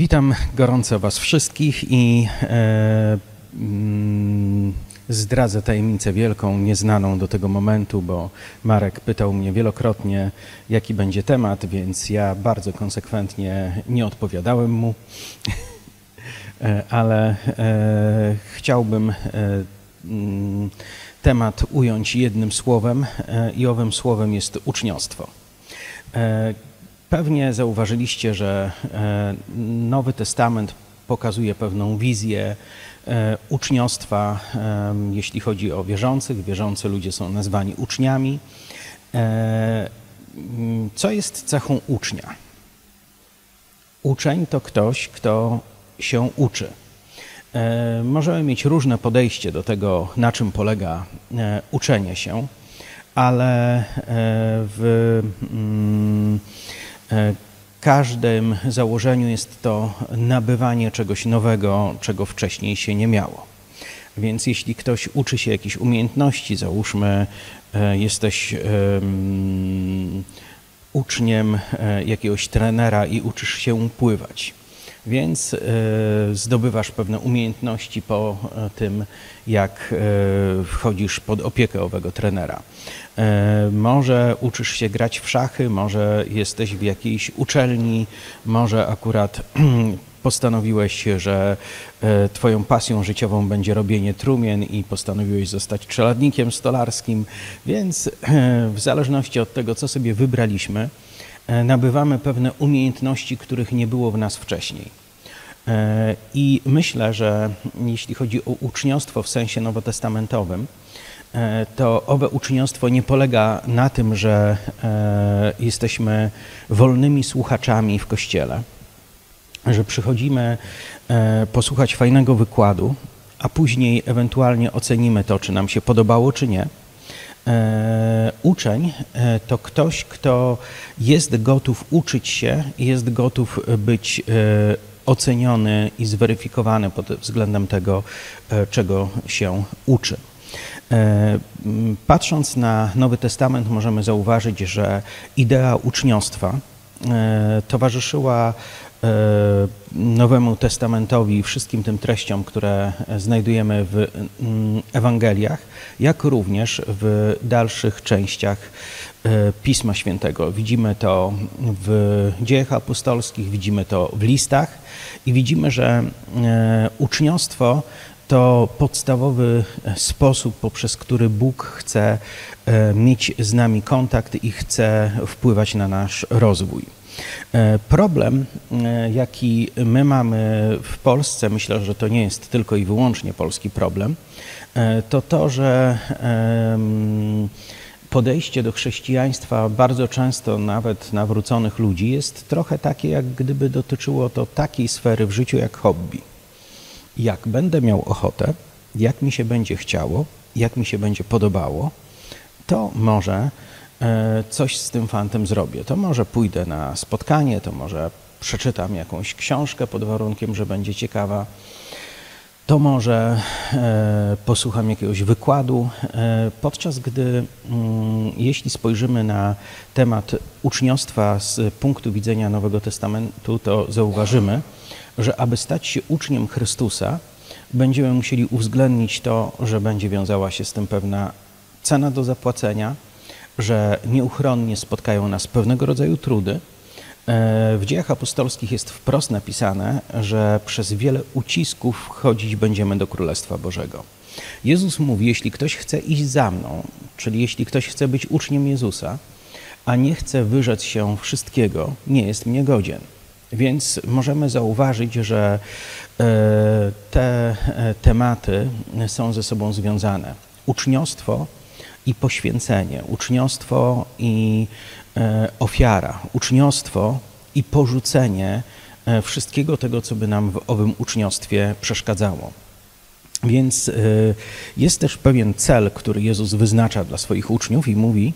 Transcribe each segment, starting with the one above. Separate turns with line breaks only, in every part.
Witam gorąco Was wszystkich i e, mm, zdradzę tajemnicę wielką, nieznaną do tego momentu, bo Marek pytał mnie wielokrotnie, jaki będzie temat, więc ja bardzo konsekwentnie nie odpowiadałem mu, e, ale e, chciałbym e, mm, temat ująć jednym słowem e, i owym słowem jest uczniostwo. Pewnie zauważyliście, że e, Nowy Testament pokazuje pewną wizję e, uczniostwa, e, jeśli chodzi o wierzących. Wierzący ludzie są nazwani uczniami. Co jest cechą ucznia? Uczeń to ktoś, kto się uczy. Możemy mieć różne podejście do tego, na czym polega uczenie się, ale w mm, każdym założeniu jest to nabywanie czegoś nowego, czego wcześniej się nie miało. Więc jeśli ktoś uczy się jakiejś umiejętności, załóżmy, e, jesteś uczniem e, jakiegoś trenera i uczysz się pływać. Więc zdobywasz pewne umiejętności po tym, jak wchodzisz pod opiekę owego trenera. E, może uczysz się grać w szachy, może jesteś w jakiejś uczelni, może akurat postanowiłeś, że e, Twoją pasją życiową będzie robienie trumien i postanowiłeś zostać czeladnikiem stolarskim, więc e, w zależności od tego, co sobie wybraliśmy, nabywamy pewne umiejętności, których nie było w nas wcześniej. I myślę, że jeśli chodzi o uczniostwo w sensie nowotestamentowym, E, to owe uczniostwo nie polega na tym, że e, jesteśmy wolnymi słuchaczami w kościele, że przychodzimy e, posłuchać fajnego wykładu, a później ewentualnie ocenimy to, czy nam się podobało, czy nie. Uczeń to ktoś, kto jest gotów uczyć się, jest gotów być oceniony i zweryfikowany pod względem tego, czego się uczy. E, patrząc na Nowy Testament, możemy zauważyć, że idea uczniostwa e, towarzyszyła e, Nowemu Testamentowi i wszystkim tym treściom, które znajdujemy w Ewangeliach, jak również w dalszych częściach Pisma Świętego. Widzimy to w dziejach apostolskich, widzimy to w listach i widzimy, że uczniostwo to podstawowy sposób, poprzez który Bóg chce e, mieć z nami kontakt i chce wpływać na nasz rozwój. E, problem, e, jaki my mamy w Polsce, myślę, że to nie jest tylko i wyłącznie polski problem, to to, że podejście do chrześcijaństwa bardzo często nawet nawróconych ludzi jest trochę takie, jak gdyby dotyczyło to takiej sfery w życiu jak hobby. Jak będę miał ochotę, jak mi się będzie chciało, jak mi się będzie podobało, to może e, coś z tym fantem zrobię. To może pójdę na spotkanie, to może przeczytam jakąś książkę pod warunkiem, że będzie ciekawa. To może e, posłucham jakiegoś wykładu, e, podczas gdy, mm, jeśli spojrzymy na temat uczniostwa z punktu widzenia Nowego Testamentu, to zauważymy, że aby stać się uczniem Chrystusa, będziemy musieli uwzględnić to, że będzie wiązała się z tym pewna cena do zapłacenia, że nieuchronnie spotkają nas pewnego rodzaju trudy. E, w dziejach apostolskich jest wprost napisane, że przez wiele ucisków wchodzić będziemy do Królestwa Bożego. Jezus mówi, jeśli ktoś chce iść za mną, czyli jeśli ktoś chce być uczniem Jezusa, a nie chce wyrzec się wszystkiego, nie jest mnie godzien. Więc możemy zauważyć, że e, te e, tematy są ze sobą związane. Uczniostwo i poświęcenie, uczniostwo i e, ofiara, uczniostwo i porzucenie wszystkiego tego, co by nam w owym uczniostwie przeszkadzało. Więc jest też pewien cel, który Jezus wyznacza dla swoich uczniów i mówi,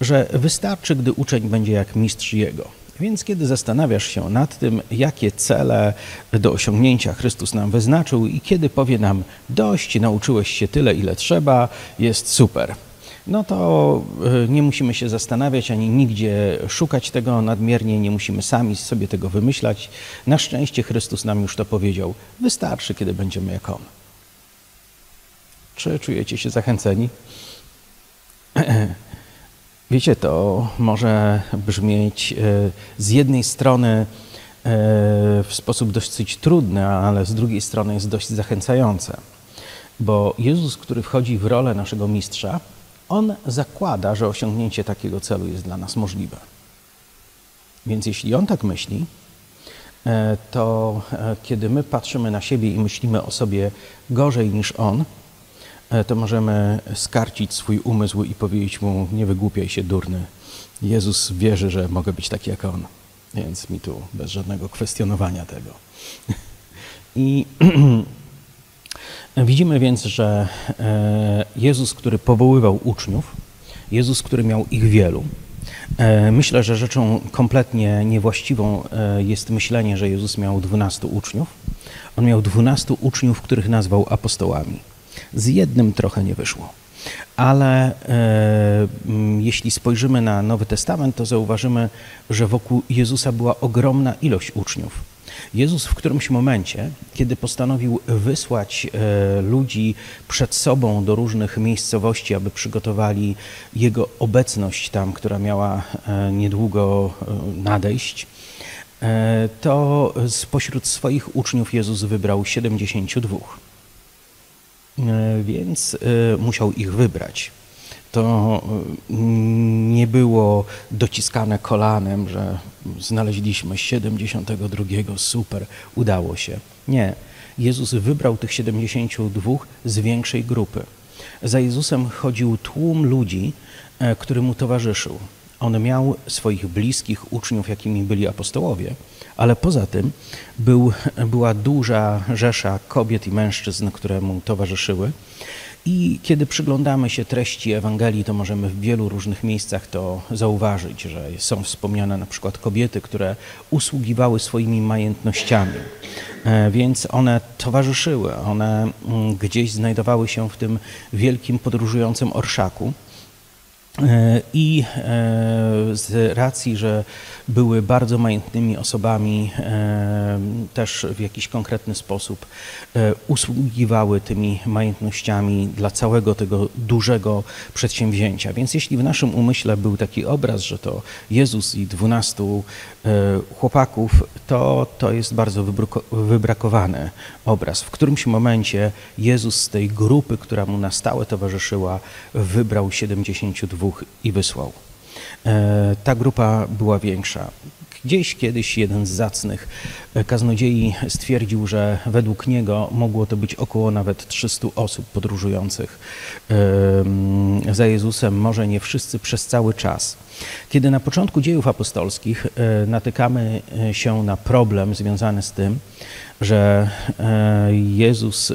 że wystarczy, gdy uczeń będzie jak mistrz jego. Więc kiedy zastanawiasz się nad tym, jakie cele do osiągnięcia Chrystus nam wyznaczył i kiedy powie nam dość, nauczyłeś się tyle, ile trzeba, jest super. No to y, nie musimy się zastanawiać ani nigdzie szukać tego nadmiernie, nie musimy sami sobie tego wymyślać. Na szczęście Chrystus nam już to powiedział. Wystarczy, kiedy będziemy jak On. Czy czujecie się zachęceni? Wiecie, to może brzmieć y, z jednej strony y, w sposób dosyć trudny, ale z drugiej strony jest dość zachęcające. Bo Jezus, który wchodzi w rolę naszego mistrza, on zakłada, że osiągnięcie takiego celu jest dla nas możliwe. Więc jeśli on tak myśli, e, to e, kiedy my patrzymy na siebie i myślimy o sobie gorzej niż on, e, to możemy skarcić swój umysł i powiedzieć mu: Nie wygłupiaj się, durny. Jezus wierzy, że mogę być taki jak on. Więc mi tu bez żadnego kwestionowania tego. I Widzimy więc, że e, Jezus, który powoływał uczniów, Jezus, który miał ich wielu, e, Myślę, że rzeczą kompletnie niewłaściwą e, jest myślenie, że Jezus miał dwunastu uczniów. On miał dwunastu uczniów, których nazwał apostołami. Z jednym trochę nie wyszło. Ale e, jeśli spojrzymy na Nowy Testament, to zauważymy, że wokół Jezusa była ogromna ilość uczniów. Jezus w którymś momencie, kiedy postanowił wysłać e, ludzi przed sobą do różnych miejscowości, aby przygotowali Jego obecność tam, która miała e, niedługo e, nadejść, to spośród swoich uczniów Jezus wybrał 72. Więc musiał ich wybrać to mm, nie było dociskane kolanem, że znaleźliśmy 72, super, udało się. Nie. Jezus wybrał tych 72 z większej grupy. Za Jezusem chodził tłum ludzi, e, który mu towarzyszył. On miał swoich bliskich uczniów, jakimi byli apostołowie, ale poza tym był, była duża rzesza kobiet i mężczyzn, które mu towarzyszyły. I kiedy przyglądamy się treści Ewangelii, to możemy w wielu różnych miejscach to zauważyć, że są wspomniane na przykład kobiety, które usługiwały swoimi majątnościami, e, więc one towarzyszyły, one mm, gdzieś znajdowały się w tym wielkim podróżującym orszaku. E, I e, z racji, że były bardzo majętnymi osobami, e, też w jakiś konkretny sposób usługiwały tymi majętnościami dla całego tego dużego przedsięwzięcia. Więc jeśli w naszym umyśle był taki obraz, że to Jezus i dwunastu chłopaków, to to jest bardzo wybrakowany obraz. W którymś momencie Jezus z tej grupy, która mu na stałe towarzyszyła, wybrał 72 dwóch i wysłał. E, ta grupa była większa. Gdzieś kiedyś jeden z zacnych e, kaznodziei stwierdził, że według niego mogło to być około nawet 300 osób podróżujących za Jezusem, może nie wszyscy przez cały czas. Kiedy na początku dziejów apostolskich e, natykamy się na problem związany z tym, że e, Jezus,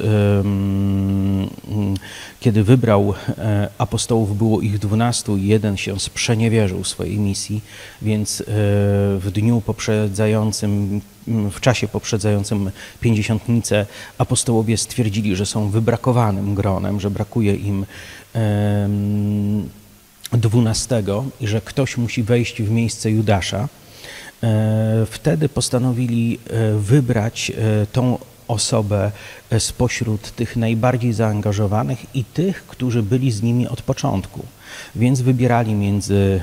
kiedy wybrał e, apostołów, było ich dwunastu i jeden się sprzeniewierzył swojej misji, więc e, w dniu poprzedzającym, w czasie poprzedzającym pięćdziesiątnicę apostołowie stwierdzili, że są wybrakowanym gronem, że brakuje im dwunastego i że ktoś musi wejść w miejsce Judasza. E, wtedy postanowili e, wybrać e, tą osobę spośród tych najbardziej zaangażowanych i tych, którzy byli z nimi od początku. Więc wybierali między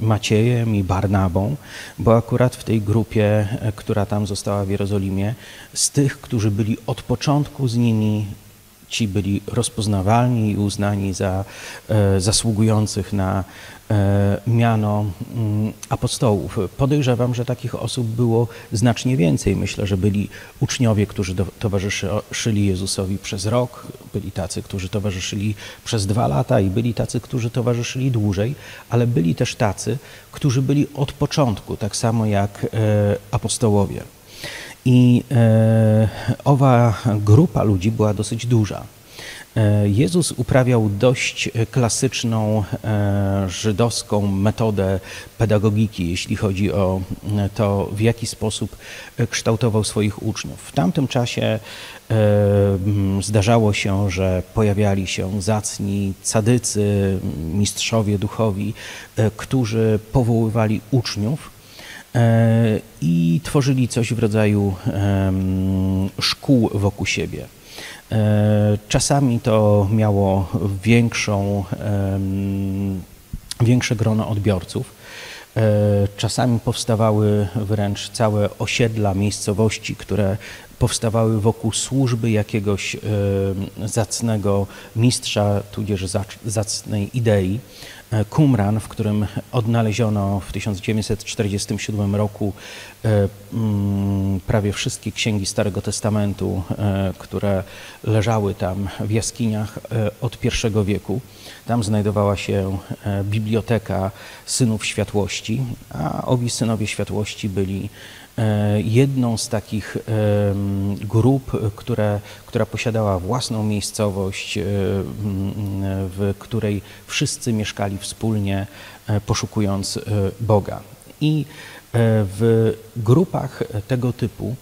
Maciejem i Barnabą, bo akurat w tej grupie, która tam została w Jerozolimie, z tych, którzy byli od początku z nimi, ci byli rozpoznawalni i uznani za zasługujących na E, miano mm, apostołów. Podejrzewam, że takich osób było znacznie więcej. Myślę, że byli uczniowie, którzy towarzyszyli Jezusowi przez rok, byli tacy, którzy towarzyszyli przez dwa lata i byli tacy, którzy towarzyszyli dłużej, ale byli też tacy, którzy byli od początku, tak samo jak e, apostołowie. I e, owa grupa ludzi była dosyć duża. E, Jezus uprawiał dość klasyczną e, żydowską metodę pedagogiki, jeśli chodzi o to, w jaki sposób kształtował swoich uczniów. W tamtym czasie zdarzało się, że pojawiali się zacni cadycy, mistrzowie duchowi, którzy powoływali uczniów i tworzyli coś w rodzaju szkół wokół siebie. E, czasami to miało większą, większe grono odbiorców. E, czasami powstawały wręcz całe osiedla, miejscowości, które powstawały wokół służby jakiegoś zacnego mistrza, tudzież zacnej idei. Qumran, w którym odnaleziono w 1947 roku e, mm, prawie wszystkie księgi Starego Testamentu, e, które leżały tam w jaskiniach e, od I wieku. Tam znajdowała się biblioteka synów światłości, a owi synowie światłości byli E, jedną z takich grup, które, która posiadała własną miejscowość, e, w której wszyscy mieszkali wspólnie, e, poszukując Boga. I w grupach tego typu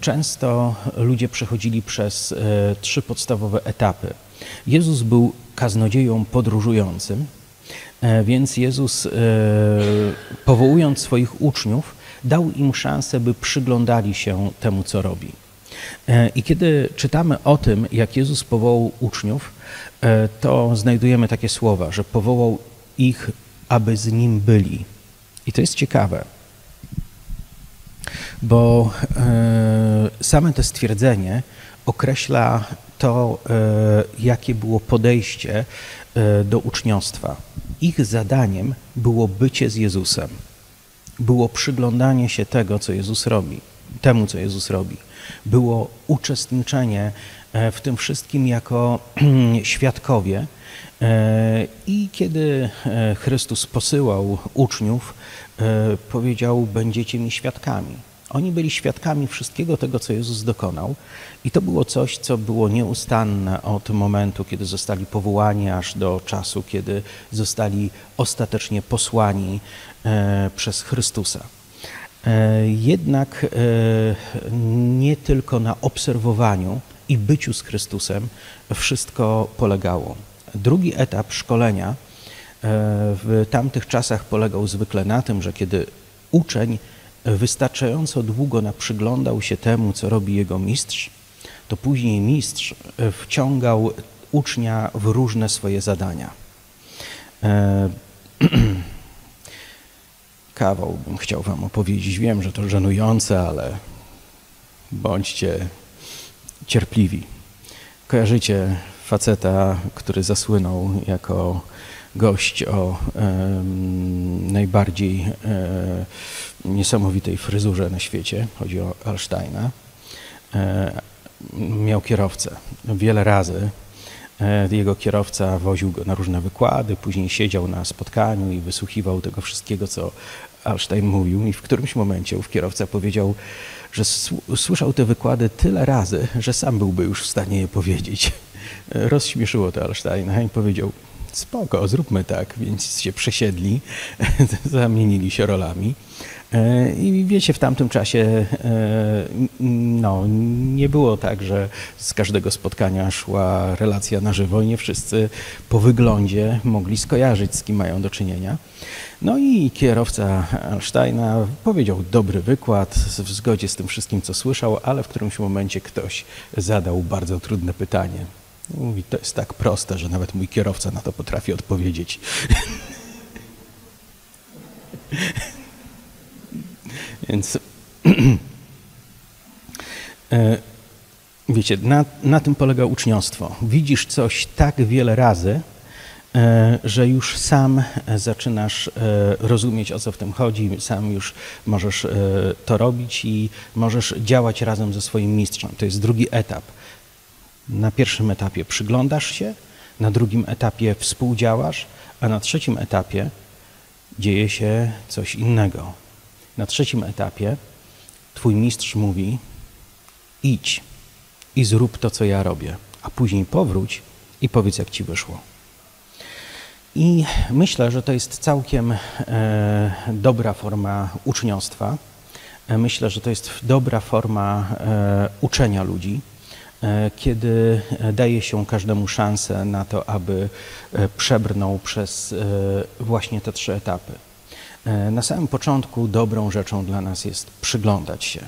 często ludzie przechodzili przez trzy podstawowe etapy. Jezus był kaznodzieją podróżującym, więc Jezus, powołując swoich uczniów, dał im szansę, by przyglądali się temu, co robi. E, I kiedy czytamy o tym, jak Jezus powołał uczniów, e, to znajdujemy takie słowa, że powołał ich, aby z nim byli. I to jest ciekawe, bo e, same to stwierdzenie określa to, jakie było podejście do uczniostwa. Ich zadaniem było bycie z Jezusem było przyglądanie się tego, co Jezus robi, temu, co Jezus robi. Było uczestniczenie e, w tym wszystkim jako świadkowie. E, I kiedy e, Chrystus posyłał uczniów, powiedział: Będziecie mi świadkami. Oni byli świadkami wszystkiego tego, co Jezus dokonał, i to było coś, co było nieustanne od momentu, kiedy zostali powołani, aż do czasu, kiedy zostali ostatecznie posłani przez Chrystusa. E, jednak e, nie tylko na obserwowaniu i byciu z Chrystusem wszystko polegało. Drugi etap szkolenia w tamtych czasach polegał zwykle na tym, że kiedy uczeń wystarczająco długo naprzyglądał się temu, co robi jego mistrz, to później mistrz e, wciągał ucznia w różne swoje zadania. Kawał bym chciał wam opowiedzieć. Wiem, że to żenujące, ale bądźcie cierpliwi. Kojarzycie faceta, który zasłynął jako gość o e, najbardziej e, niesamowitej fryzurze na świecie. Chodzi o Alsteina. E, miał kierowcę. Wiele razy e, jego kierowca woził go na różne wykłady, później siedział na spotkaniu i wysłuchiwał tego wszystkiego, co Alstein mówił. I w którymś momencie ów kierowca powiedział, że słyszał te wykłady tyle razy, że sam byłby już w stanie je powiedzieć. Rozśmieszyło to Alsteina i powiedział, spoko, zróbmy tak. Więc się przesiedli, zamienili się rolami. E, I wiecie, w tamtym czasie e, no, nie było tak, że z każdego spotkania szła relacja na żywo i nie wszyscy po wyglądzie mogli skojarzyć, z kim mają do czynienia. No i kierowca Einsteina powiedział dobry wykład w zgodzie z tym wszystkim, co słyszał, ale w którymś momencie ktoś zadał bardzo trudne pytanie. Mówi, to jest tak proste, że nawet mój kierowca na to potrafi odpowiedzieć. Więc e, wiecie, na, na tym polega uczniostwo. Widzisz coś tak wiele razy, że już sam zaczynasz e, rozumieć, o co w tym chodzi, sam już możesz to robić i możesz działać razem ze swoim mistrzem. To jest drugi etap. Na pierwszym etapie przyglądasz się, na drugim etapie współdziałasz, a na trzecim etapie dzieje się coś innego. Na trzecim etapie Twój mistrz mówi: idź i zrób to, co ja robię. a później powróć i powiedz, jak ci wyszło. I myślę, że to jest całkiem e, dobra forma uczniostwa. E, myślę, że to jest dobra forma e, uczenia ludzi, kiedy daje się każdemu szansę na to, aby przebrnął przez właśnie te trzy etapy. Na samym początku dobrą rzeczą dla nas jest przyglądać się,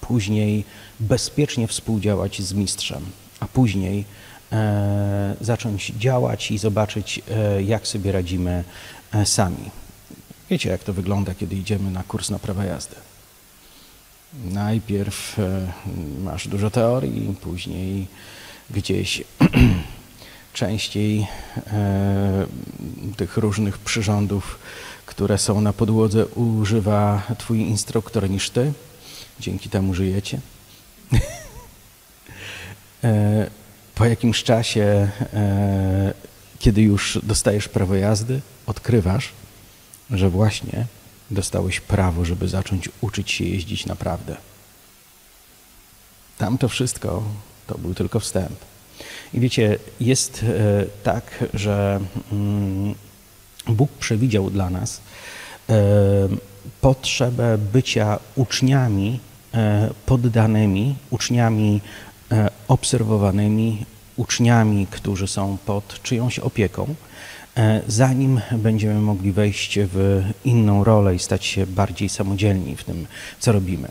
później bezpiecznie współdziałać z mistrzem, a później zacząć działać i zobaczyć, e, jak sobie radzimy e, sami. Wiecie, jak to wygląda, kiedy idziemy na kurs na prawa jazdy. Najpierw masz dużo teorii, później gdzieś częściej tych różnych przyrządów, które są na podłodze, używa Twój instruktor niż Ty. Dzięki temu żyjecie. Po jakimś czasie, e, kiedy już dostajesz prawo jazdy, odkrywasz, że właśnie dostałeś prawo, żeby zacząć uczyć się jeździć naprawdę. Tam to wszystko to był tylko wstęp. I wiecie, jest e, tak, że mm, Bóg przewidział dla nas e, potrzebę bycia uczniami poddanymi, uczniami obserwowanymi, uczniami, którzy są pod czyjąś opieką, e, zanim będziemy mogli wejść w inną rolę i stać się bardziej samodzielni w tym, co robimy.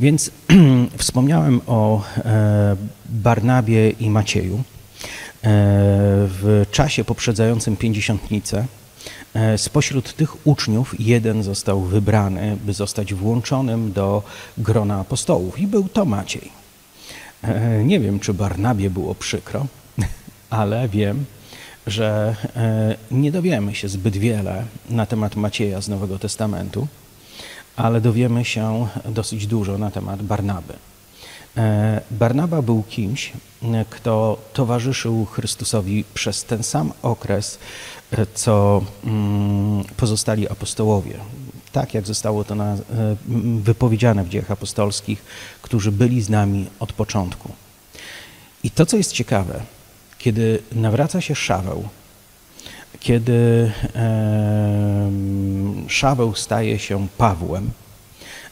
Więc wspomniałem o e, Barnabie i Macieju. E, w czasie poprzedzającym pięćdziesiątnicę spośród tych uczniów jeden został wybrany, by zostać włączonym do grona apostołów i był to Maciej. E, nie wiem, czy Barnabie było przykro, ale wiem, że e, nie dowiemy się zbyt wiele na temat Macieja z Nowego Testamentu, ale dowiemy się dosyć dużo na temat Barnaby. E, Barnaba był kimś, kto towarzyszył Chrystusowi przez ten sam okres, co mm, pozostali apostołowie tak jak zostało to na, e, wypowiedziane w dziejach apostolskich, którzy byli z nami od początku. I to, co jest ciekawe, kiedy nawraca się Szaweł, kiedy e, Szaweł staje się Pawłem,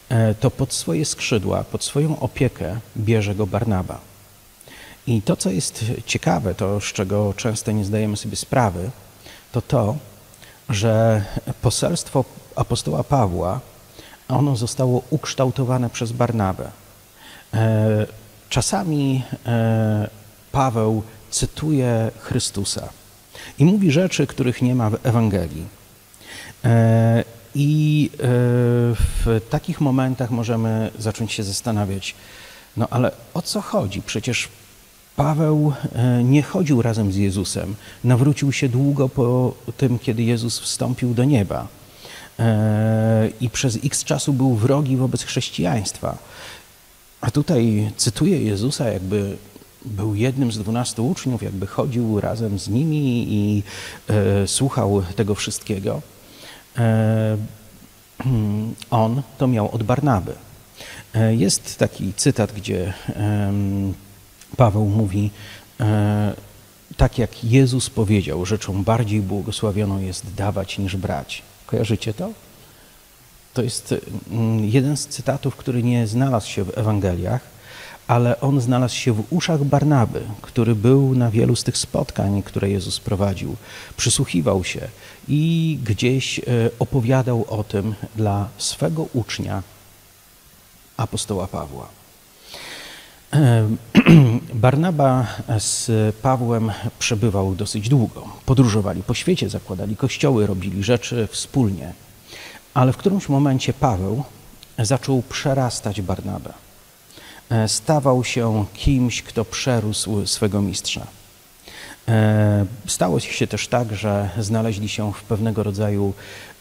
e, to pod swoje skrzydła, pod swoją opiekę bierze go Barnaba. I to, co jest ciekawe, to z czego często nie zdajemy sobie sprawy, to to, że poselstwo apostoła Pawła, ono zostało ukształtowane przez Barnabę. E, czasami e, Paweł cytuje Chrystusa i mówi rzeczy, których nie ma w Ewangelii. E, I w takich momentach możemy zacząć się zastanawiać, no ale o co chodzi? Przecież Paweł nie chodził razem z Jezusem. Nawrócił się długo po tym, kiedy Jezus wstąpił do nieba i przez x czasu był wrogi wobec chrześcijaństwa. A tutaj cytuję Jezusa, jakby był jednym z dwunastu uczniów, jakby chodził razem z nimi i e, słuchał tego wszystkiego. E, on to miał od Barnaby. E, jest taki cytat, gdzie Paweł mówi, e, tak jak Jezus powiedział, rzeczą bardziej błogosławioną jest dawać niż brać. Kojarzycie to? To jest mm, jeden z cytatów, który nie znalazł się w Ewangeliach, ale on znalazł się w uszach Barnaby, który był na wielu z tych spotkań, które Jezus prowadził. Przysłuchiwał się i gdzieś e, opowiadał o tym dla swego ucznia, apostoła Pawła. Barnaba z Pawłem przebywał dosyć długo. Podróżowali po świecie, zakładali kościoły, robili rzeczy wspólnie. Ale w którymś momencie Paweł zaczął przerastać Barnabę. E, stawał się kimś, kto przerósł swego mistrza. E, stało się też tak, że znaleźli się w pewnego rodzaju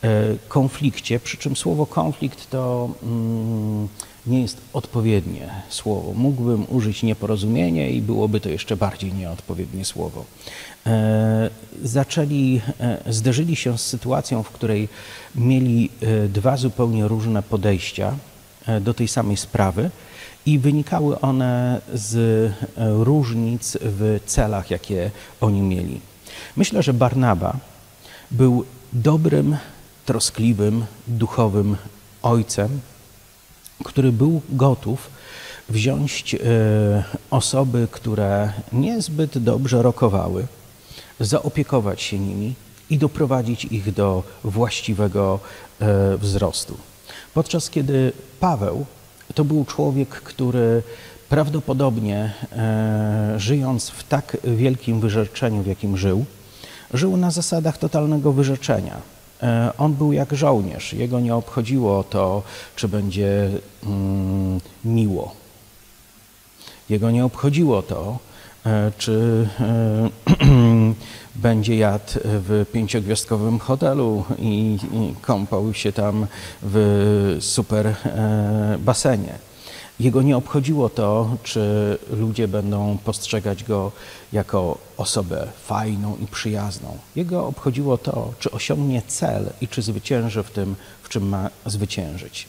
e, konflikcie, przy czym słowo konflikt to mm, nie jest odpowiednie słowo. Mógłbym użyć nieporozumienie i byłoby to jeszcze bardziej nieodpowiednie słowo. E, zaczęli, e, zderzyli się z sytuacją, w której mieli e, dwa zupełnie różne podejścia do tej samej sprawy i wynikały one z różnic w celach, jakie oni mieli. Myślę, że Barnaba był dobrym, troskliwym, duchowym ojcem, który był gotów wziąć e, osoby, które niezbyt dobrze rokowały, zaopiekować się nimi i doprowadzić ich do właściwego e, wzrostu. Podczas kiedy Paweł to był człowiek, który prawdopodobnie e, żyjąc w tak wielkim wyrzeczeniu, w jakim żył, żył na zasadach totalnego wyrzeczenia. E, on był jak żołnierz. Jego nie obchodziło to, czy będzie mm, miło. Jego nie obchodziło to, e, czy e, będzie jadł w pięciogwiazdkowym hotelu i, kąpał się tam w super basenie. Jego nie obchodziło to, czy ludzie będą postrzegać go jako osobę fajną i przyjazną. Jego obchodziło to, czy osiągnie cel i czy zwycięży w tym, w czym ma zwyciężyć.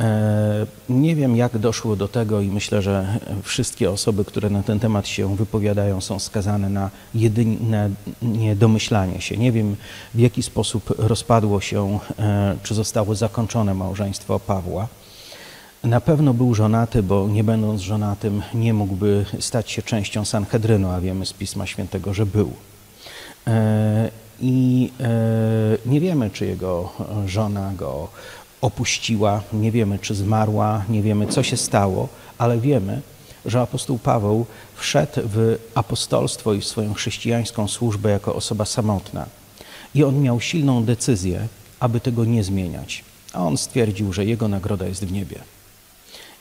E, nie wiem, jak doszło do tego, i myślę, że wszystkie osoby, które na ten temat się wypowiadają, są skazane na jedynie domyślanie się. Nie wiem, w jaki sposób rozpadło się, e, czy zostało zakończone małżeństwo Pawła. Na pewno był żonaty, bo nie będąc żonatym nie mógłby stać się częścią Sanhedrynu, a wiemy z Pisma Świętego, że był. E, I e, nie wiemy, czy jego żona go opuściła, nie wiemy, czy zmarła, nie wiemy, co się stało, ale wiemy, że apostoł Paweł wszedł w apostolstwo i w swoją chrześcijańską służbę jako osoba samotna. I on miał silną decyzję, aby tego nie zmieniać. A on stwierdził, że jego nagroda jest w niebie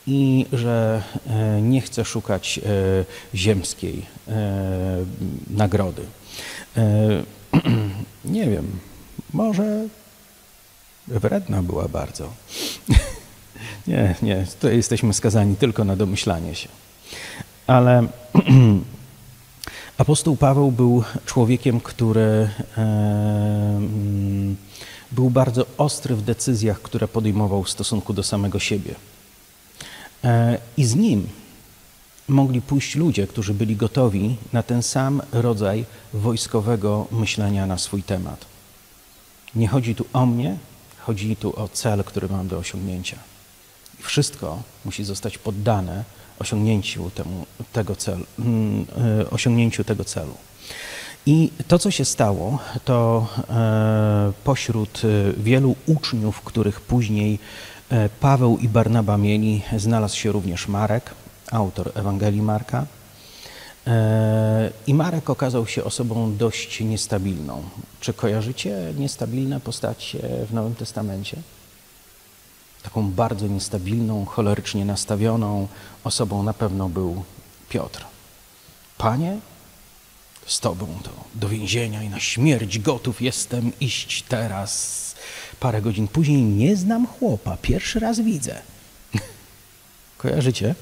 i że e, nie chce szukać e, ziemskiej e, nagrody. Nie wiem, może wredna była bardzo. Nie, nie, tutaj jesteśmy skazani tylko na domyślanie się. Ale apostoł Paweł był człowiekiem, który był bardzo ostry w decyzjach, które podejmował w stosunku do samego siebie. E, I z nim mogli pójść ludzie, którzy byli gotowi na ten sam rodzaj wojskowego myślenia na swój temat. Nie chodzi tu o mnie, chodzi tu o cel, który mam do osiągnięcia. Wszystko musi zostać poddane osiągnięciu, temu, tego celu, mm, e, osiągnięciu tego celu. I to, co się stało, to e, pośród wielu uczniów, których później Paweł i Barnaba mieli, znalazł się również Marek, autor Ewangelii Marka. E, I Marek okazał się osobą dość niestabilną. Czy kojarzycie niestabilne postacie w Nowym Testamencie? Taką bardzo niestabilną, cholerycznie nastawioną osobą na pewno był Piotr. Panie, z Tobą to do więzienia i na śmierć gotów jestem iść teraz Parę godzin później nie znam chłopa, pierwszy raz widzę. Kojarzycie?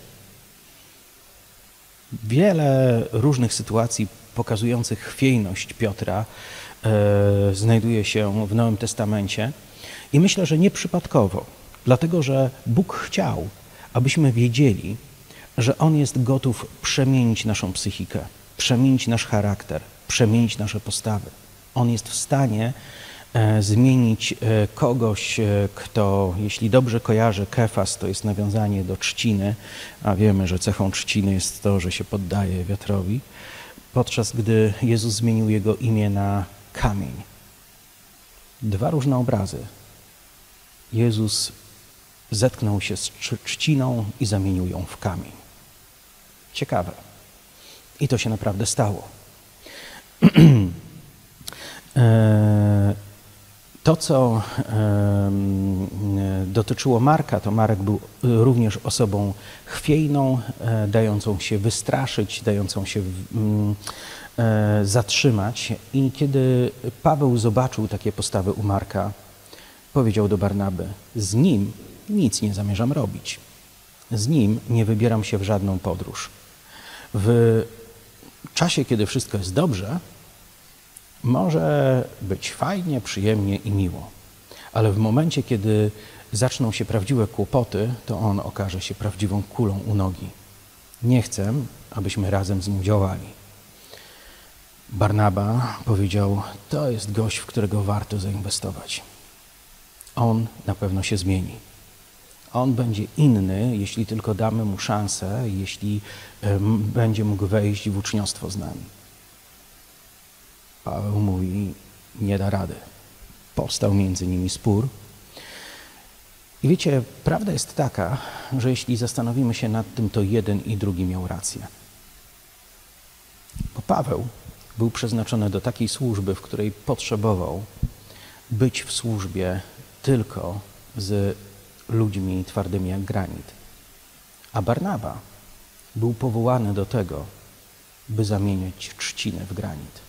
Wiele różnych sytuacji pokazujących chwiejność Piotra e, znajduje się w Nowym Testamencie i myślę, że nieprzypadkowo, dlatego że Bóg chciał, abyśmy wiedzieli, że On jest gotów przemienić naszą psychikę, przemienić nasz charakter, przemienić nasze postawy. On jest w stanie zmienić e, kogoś, e, kto, jeśli dobrze kojarzy kefas, to jest nawiązanie do trzciny, a wiemy, że cechą trzciny jest to, że się poddaje wiatrowi, podczas gdy Jezus zmienił jego imię na kamień. Dwa różne obrazy. Jezus zetknął się z trzciną i zamienił ją w kamień. Ciekawe. I to się naprawdę stało. To, co dotyczyło Marka, to Marek był również osobą chwiejną, e, dającą się wystraszyć, dającą się mm, e, zatrzymać. I kiedy Paweł zobaczył takie postawy u Marka, powiedział do Barnaby: Z nim nic nie zamierzam robić. Z nim nie wybieram się w żadną podróż. W czasie, kiedy wszystko jest dobrze, może być fajnie, przyjemnie i miło. Ale w momencie, kiedy zaczną się prawdziwe kłopoty, to on okaże się prawdziwą kulą u nogi. Nie chcę, abyśmy razem z nim działali. Barnaba powiedział: To jest gość, w którego warto zainwestować. On na pewno się zmieni. On będzie inny, jeśli tylko damy mu szansę, jeśli będzie mógł wejść w uczniostwo z nami. Paweł mówi: Nie da rady. Powstał między nimi spór. I wiecie, prawda jest taka, że jeśli zastanowimy się nad tym, to jeden i drugi miał rację. Bo Paweł był przeznaczony do takiej służby, w której potrzebował być w służbie tylko z ludźmi twardymi jak granit. A Barnaba był powołany do tego, by zamieniać trzcinę w granit.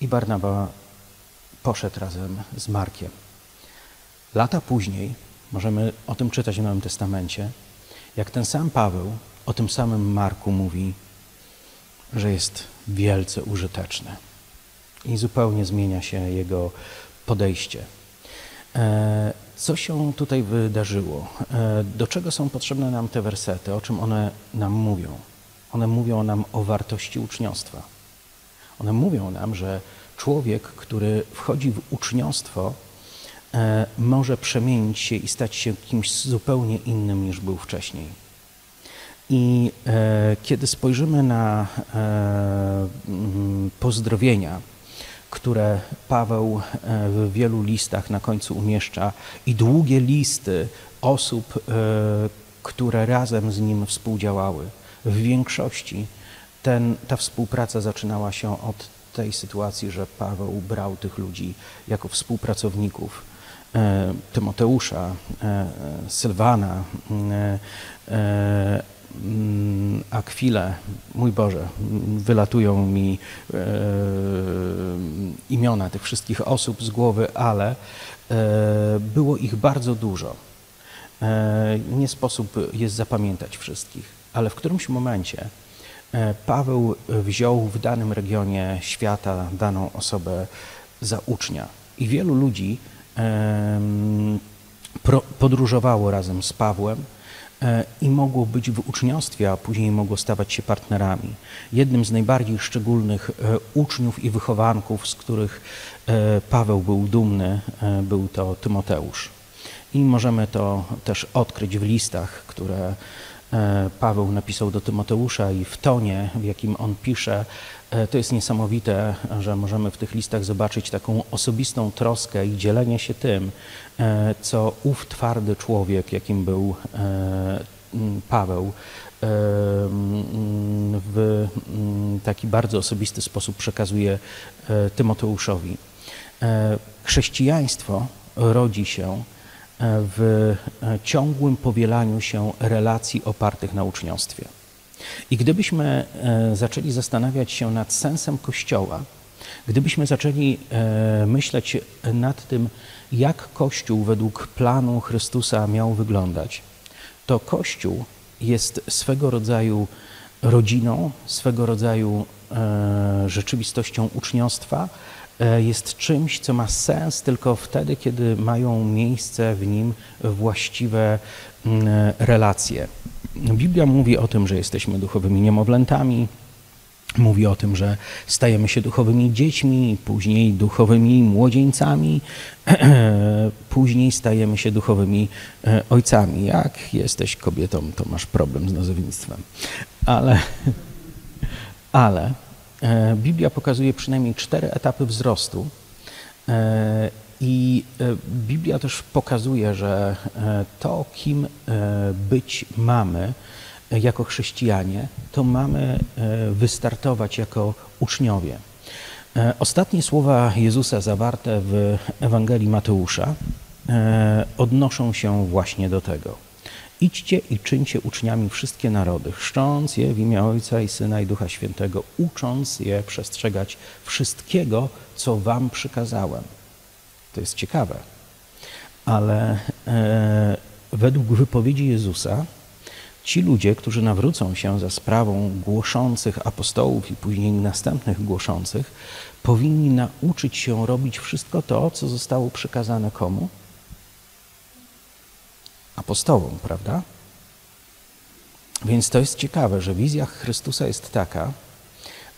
I Barnaba poszedł razem z Markiem. Lata później, możemy o tym czytać w Nowym Testamencie, jak ten sam Paweł o tym samym Marku mówi, że jest wielce użyteczny. I zupełnie zmienia się jego podejście. E, co się tutaj wydarzyło? E, do czego są potrzebne nam te wersety? O czym one nam mówią? One mówią nam o wartości uczniostwa. One mówią nam, że człowiek, który wchodzi w uczniostwo, e, może przemienić się i stać się kimś zupełnie innym niż był wcześniej. I e, kiedy spojrzymy na e, pozdrowienia, które Paweł w wielu listach na końcu umieszcza, i długie listy osób, które razem z nim współdziałały, w większości ten, ta współpraca zaczynała się od tej sytuacji, że Paweł brał tych ludzi jako współpracowników. E, Tymoteusza, Sylwana, Mm, Akwile, mój Boże, wylatują mi e, imiona tych wszystkich osób z głowy, ale e, było ich bardzo dużo. E, nie sposób jest zapamiętać wszystkich, ale w którymś momencie e, Paweł wziął w danym regionie świata daną osobę za ucznia i wielu ludzi e, podróżowało razem z Pawłem E, i mogło być w uczniostwie, a później mogło stawać się partnerami. Jednym z najbardziej szczególnych e, uczniów i wychowanków, z których e, Paweł był dumny, był to Tymoteusz. I możemy to też odkryć w listach, które Paweł napisał do Tymoteusza i w tonie, w jakim on pisze, E, to jest niesamowite, że możemy w tych listach zobaczyć taką osobistą troskę i dzielenie się tym, e, co ów twardy człowiek, jakim był e, Paweł, w taki bardzo osobisty sposób przekazuje Tymoteuszowi. Chrześcijaństwo rodzi się w ciągłym powielaniu się relacji opartych na uczniostwie. I gdybyśmy e, zaczęli zastanawiać się nad sensem Kościoła, gdybyśmy zaczęli e, myśleć nad tym, jak Kościół według planu Chrystusa miał wyglądać, to Kościół jest swego rodzaju rodziną, swego rodzaju e, rzeczywistością uczniostwa, jest czymś, co ma sens tylko wtedy, kiedy mają miejsce w nim właściwe relacje. Biblia mówi o tym, że jesteśmy duchowymi niemowlętami, mówi o tym, że stajemy się duchowymi dziećmi, później duchowymi młodzieńcami, później stajemy się duchowymi e, ojcami. Jak jesteś kobietą, to masz problem z nazewnictwem. Ale, ale e, Biblia pokazuje przynajmniej cztery etapy wzrostu e, i e, Biblia też pokazuje, że e, to, kim e, być mamy jako chrześcijanie, to mamy wystartować jako uczniowie. Ostatnie słowa Jezusa zawarte w Ewangelii Mateusza odnoszą się właśnie do tego. Idźcie i czyńcie uczniami wszystkie narody, chrzcząc je w imię Ojca i Syna i Ducha Świętego, ucząc je przestrzegać wszystkiego, co wam przykazałem. To jest ciekawe. Ale e, według wypowiedzi Jezusa, ci ludzie, którzy nawrócą się za sprawą głoszących apostołów i później następnych głoszących, powinni nauczyć się robić wszystko to, co zostało przekazane komu? Apostołom, prawda? Więc to jest ciekawe, że wizja Chrystusa jest taka,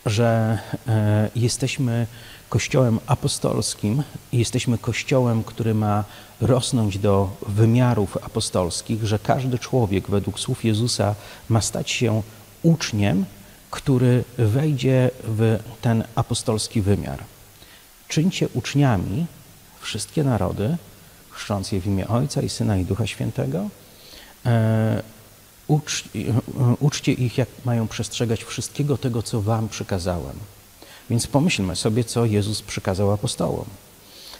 że e, jesteśmy kościołem apostolskim jesteśmy kościołem, który ma rosnąć do wymiarów apostolskich, że każdy człowiek według słów Jezusa ma stać się uczniem, który wejdzie w ten apostolski wymiar. Czyńcie uczniami wszystkie narody, chrzcząc je w imię Ojca i Syna i Ducha Świętego. E, ucz, uczcie ich, jak mają przestrzegać wszystkiego tego, co wam przykazałem. Więc pomyślmy sobie, co Jezus przykazał apostołom.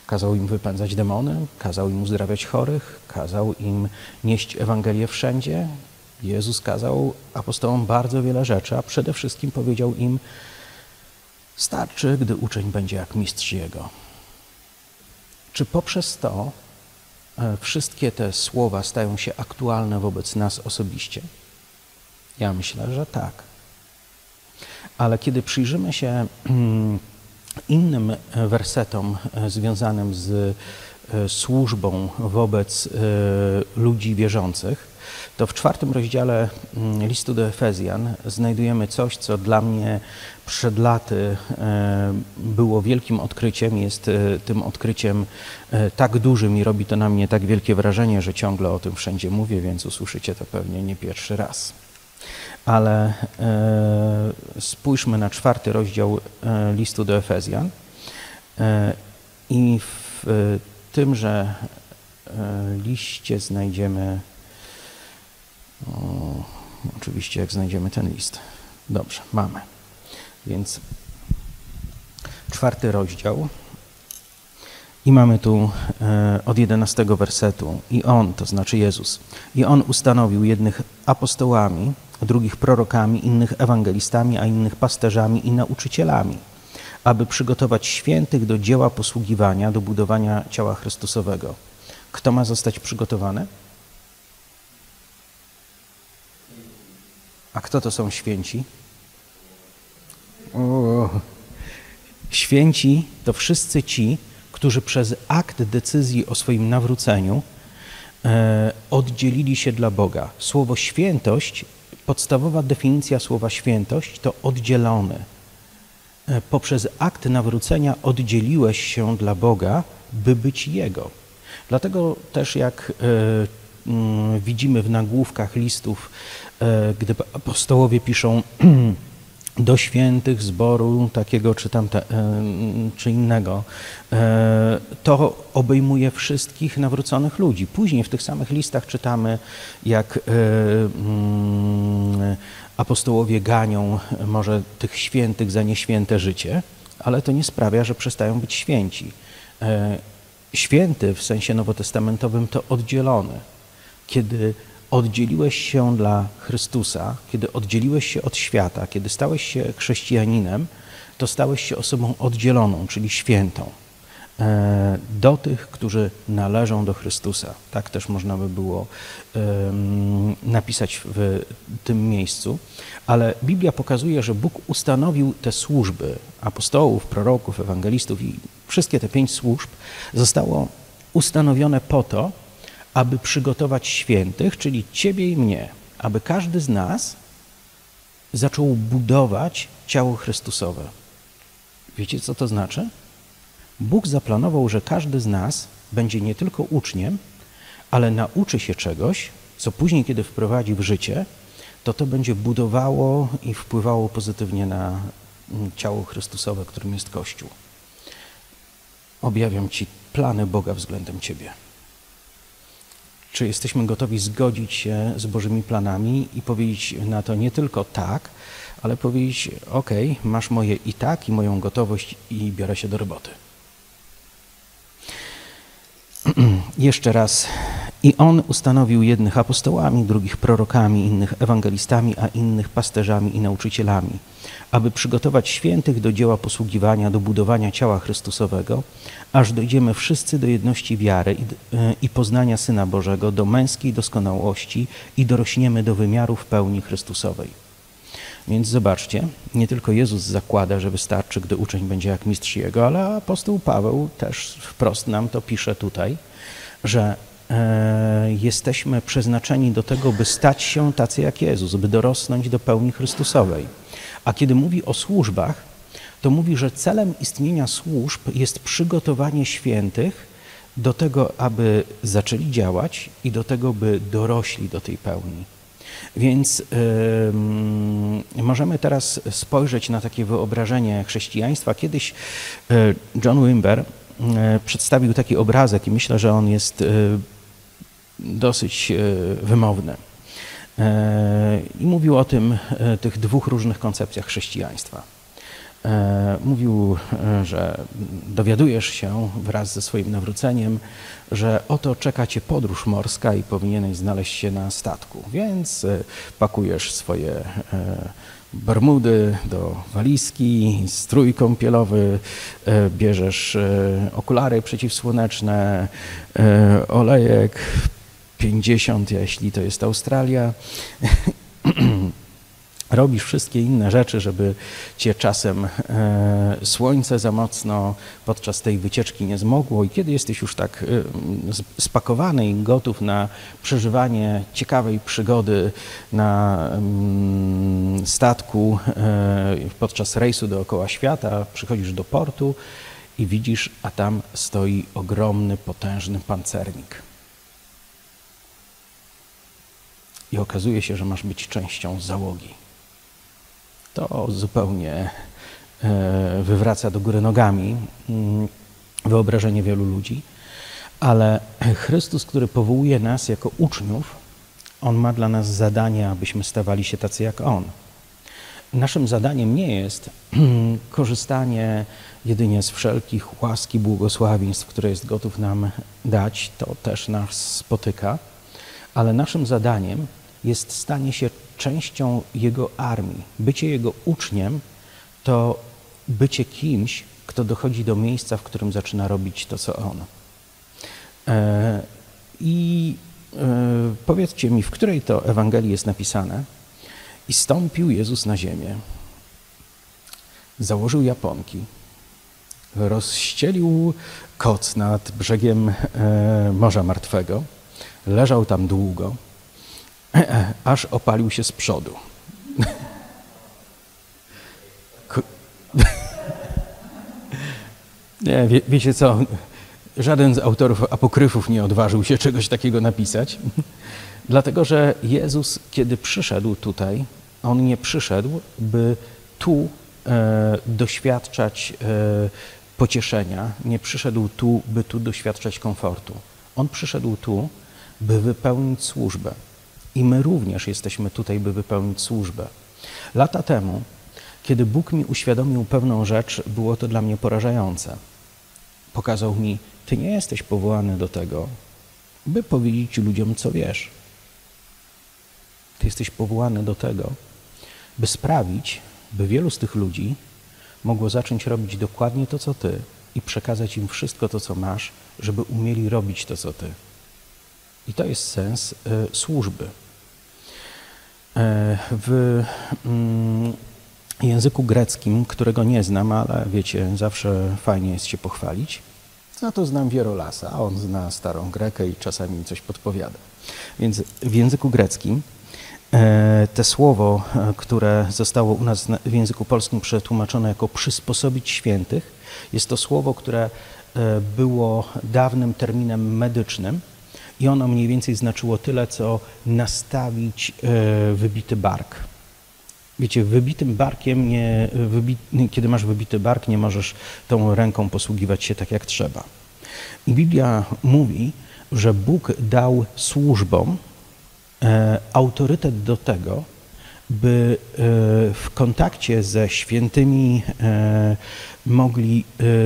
Kazał im wypędzać demony, kazał im uzdrawiać chorych, kazał im nieść Ewangelię wszędzie. Jezus kazał apostołom bardzo wiele rzeczy, a przede wszystkim powiedział im: Starczy, gdy uczeń będzie jak mistrz jego. Czy poprzez to e, wszystkie te słowa stają się aktualne wobec nas osobiście? Ja myślę, że tak. Ale kiedy przyjrzymy się mm, innym wersetom e, związanym z e, służbą wobec ludzi wierzących, to w czwartym rozdziale mm, listu do Efezjan znajdujemy coś, co dla mnie przed laty e, było wielkim odkryciem, jest e, tym odkryciem e, tak dużym i robi to na mnie tak wielkie wrażenie, że ciągle o tym wszędzie mówię, więc usłyszycie to pewnie nie pierwszy raz. Ale spójrzmy na czwarty rozdział listu do Efezjan i w tymże liście znajdziemy o, oczywiście, jak znajdziemy ten list. Dobrze, mamy. Więc czwarty rozdział. I mamy tu e, od jedenastego wersetu. I On, to znaczy Jezus, i On ustanowił jednych apostołami, drugich prorokami, innych ewangelistami, a innych pasterzami i nauczycielami, aby przygotować świętych do dzieła posługiwania, do budowania ciała Chrystusowego. Kto ma zostać przygotowany? A kto to są święci? O, święci to wszyscy ci, którzy przez akt decyzji o swoim nawróceniu e, oddzielili się dla Boga. Słowo świętość, podstawowa definicja słowa świętość to oddzielony. E, poprzez akt nawrócenia oddzieliłeś się dla Boga, by być Jego. Dlatego też jak e, Mm, widzimy w nagłówkach listów, gdy apostołowie piszą do świętych zboru takiego czy, tamte, e, czy innego, e, to obejmuje wszystkich nawróconych ludzi. Później w tych samych listach czytamy, jak mm, apostołowie ganią może tych świętych za nieświęte życie, ale to nie sprawia, że przestają być święci. Święty w sensie nowotestamentowym to oddzielony kiedy oddzieliłeś się dla Chrystusa, kiedy oddzieliłeś się od świata, kiedy stałeś się chrześcijaninem, to stałeś się osobą oddzieloną, czyli świętą. E, do tych, którzy należą do Chrystusa. Tak też można by było napisać w tym miejscu. Ale Biblia pokazuje, że Bóg ustanowił te służby apostołów, proroków, ewangelistów i wszystkie te pięć służb zostało ustanowione po to, aby przygotować świętych, czyli Ciebie i mnie, aby każdy z nas zaczął budować ciało Chrystusowe. Wiecie, co to znaczy? Bóg zaplanował, że każdy z nas będzie nie tylko uczniem, ale nauczy się czegoś, co później, kiedy wprowadzi w życie, to to będzie budowało i wpływało pozytywnie na mm, ciało Chrystusowe, którym jest Kościół. Objawiam Ci plany Boga względem Ciebie. Czy jesteśmy gotowi zgodzić się z Bożymi planami i powiedzieć na to nie tylko tak, ale powiedzieć: OK, masz moje i tak, i moją gotowość, i biorę się do roboty. Jeszcze raz. I on ustanowił jednych apostołami, drugich prorokami, innych ewangelistami, a innych pasterzami i nauczycielami, aby przygotować świętych do dzieła posługiwania, do budowania ciała Chrystusowego, aż dojdziemy wszyscy do jedności wiary i, i poznania Syna Bożego, do męskiej doskonałości i dorośniemy do wymiarów pełni Chrystusowej. Więc zobaczcie, nie tylko Jezus zakłada, że wystarczy, gdy uczeń będzie jak mistrz Jego, ale apostoł Paweł też wprost nam to pisze tutaj, że jesteśmy przeznaczeni do tego, by stać się tacy jak Jezus, by dorosnąć do pełni Chrystusowej. A kiedy mówi o służbach, to mówi, że celem istnienia służb jest przygotowanie świętych do tego, aby zaczęli działać i do tego, by dorośli do tej pełni. Więc yy, możemy teraz spojrzeć na takie wyobrażenie chrześcijaństwa. Kiedyś yy, John Wimber yy, przedstawił taki obrazek i myślę, że on jest dosyć wymowny. I mówił o tym, tych dwóch różnych koncepcjach chrześcijaństwa. E, mówił, e, że dowiadujesz się wraz ze swoim nawróceniem, że oto czeka cię podróż morska i powinieneś znaleźć się na statku. Więc e, pakujesz swoje bermudy do walizki, strój kąpielowy, bierzesz okulary przeciwsłoneczne, olejek 50, jeśli to jest Australia robisz wszystkie inne rzeczy, żeby cię czasem e, słońce za mocno podczas tej wycieczki nie zmogło i kiedy jesteś już tak e, spakowany i gotów na przeżywanie ciekawej przygody na mm, statku e, podczas rejsu dookoła świata, przychodzisz do portu i widzisz, a tam stoi ogromny, potężny pancernik. I okazuje się, że masz być częścią załogi. To zupełnie e, wywraca do góry nogami mm, wyobrażenie wielu ludzi, ale Chrystus, który powołuje nas jako uczniów, On ma dla nas zadanie, abyśmy stawali się tacy jak On. Naszym zadaniem nie jest korzystanie jedynie z wszelkich łaski, błogosławieństw, które jest gotów nam dać, to też nas spotyka, ale naszym zadaniem jest stanie się częścią Jego armii. Bycie Jego uczniem to bycie kimś, kto dochodzi do miejsca, w którym zaczyna robić to, co On. E, I e, powiedzcie mi, w której to Ewangelii jest napisane? I stąpił Jezus na ziemię, założył japonki, rozścielił koc nad brzegiem e, Morza Martwego, leżał tam długo, aż opalił się z przodu. Nie, wie, wiecie co, żaden z autorów apokryfów nie odważył się czegoś takiego napisać, dlatego że Jezus, kiedy przyszedł tutaj, On nie przyszedł, by tu e, doświadczać e, pocieszenia, nie przyszedł tu, by tu doświadczać komfortu. On przyszedł tu, by wypełnić służbę. I my również jesteśmy tutaj, by wypełnić służbę. Lata temu, kiedy Bóg mi uświadomił pewną rzecz, było to dla mnie porażające. Pokazał mi, Ty nie jesteś powołany do tego, by powiedzieć ludziom, co wiesz. Ty jesteś powołany do tego, by sprawić, by wielu z tych ludzi mogło zacząć robić dokładnie to, co Ty i przekazać im wszystko to, co masz, żeby umieli robić to, co Ty. I to jest sens y, służby. E, w mm, języku greckim, którego nie znam, ale wiecie, zawsze fajnie jest się pochwalić, no to znam Wierolasa, a on zna starą Grekę i czasami mi coś podpowiada. Więc w języku greckim e, te słowo, e, które zostało u nas w języku polskim przetłumaczone jako przysposobić świętych, jest to słowo, które było dawnym terminem medycznym, i ono mniej więcej znaczyło tyle, co nastawić e, wybity bark. Wiecie, wybitym barkiem, nie, wybi, kiedy masz wybity bark, nie możesz tą ręką posługiwać się tak jak trzeba. Biblia mówi, że Bóg dał służbom e, autorytet do tego, by e, w kontakcie ze świętymi mogli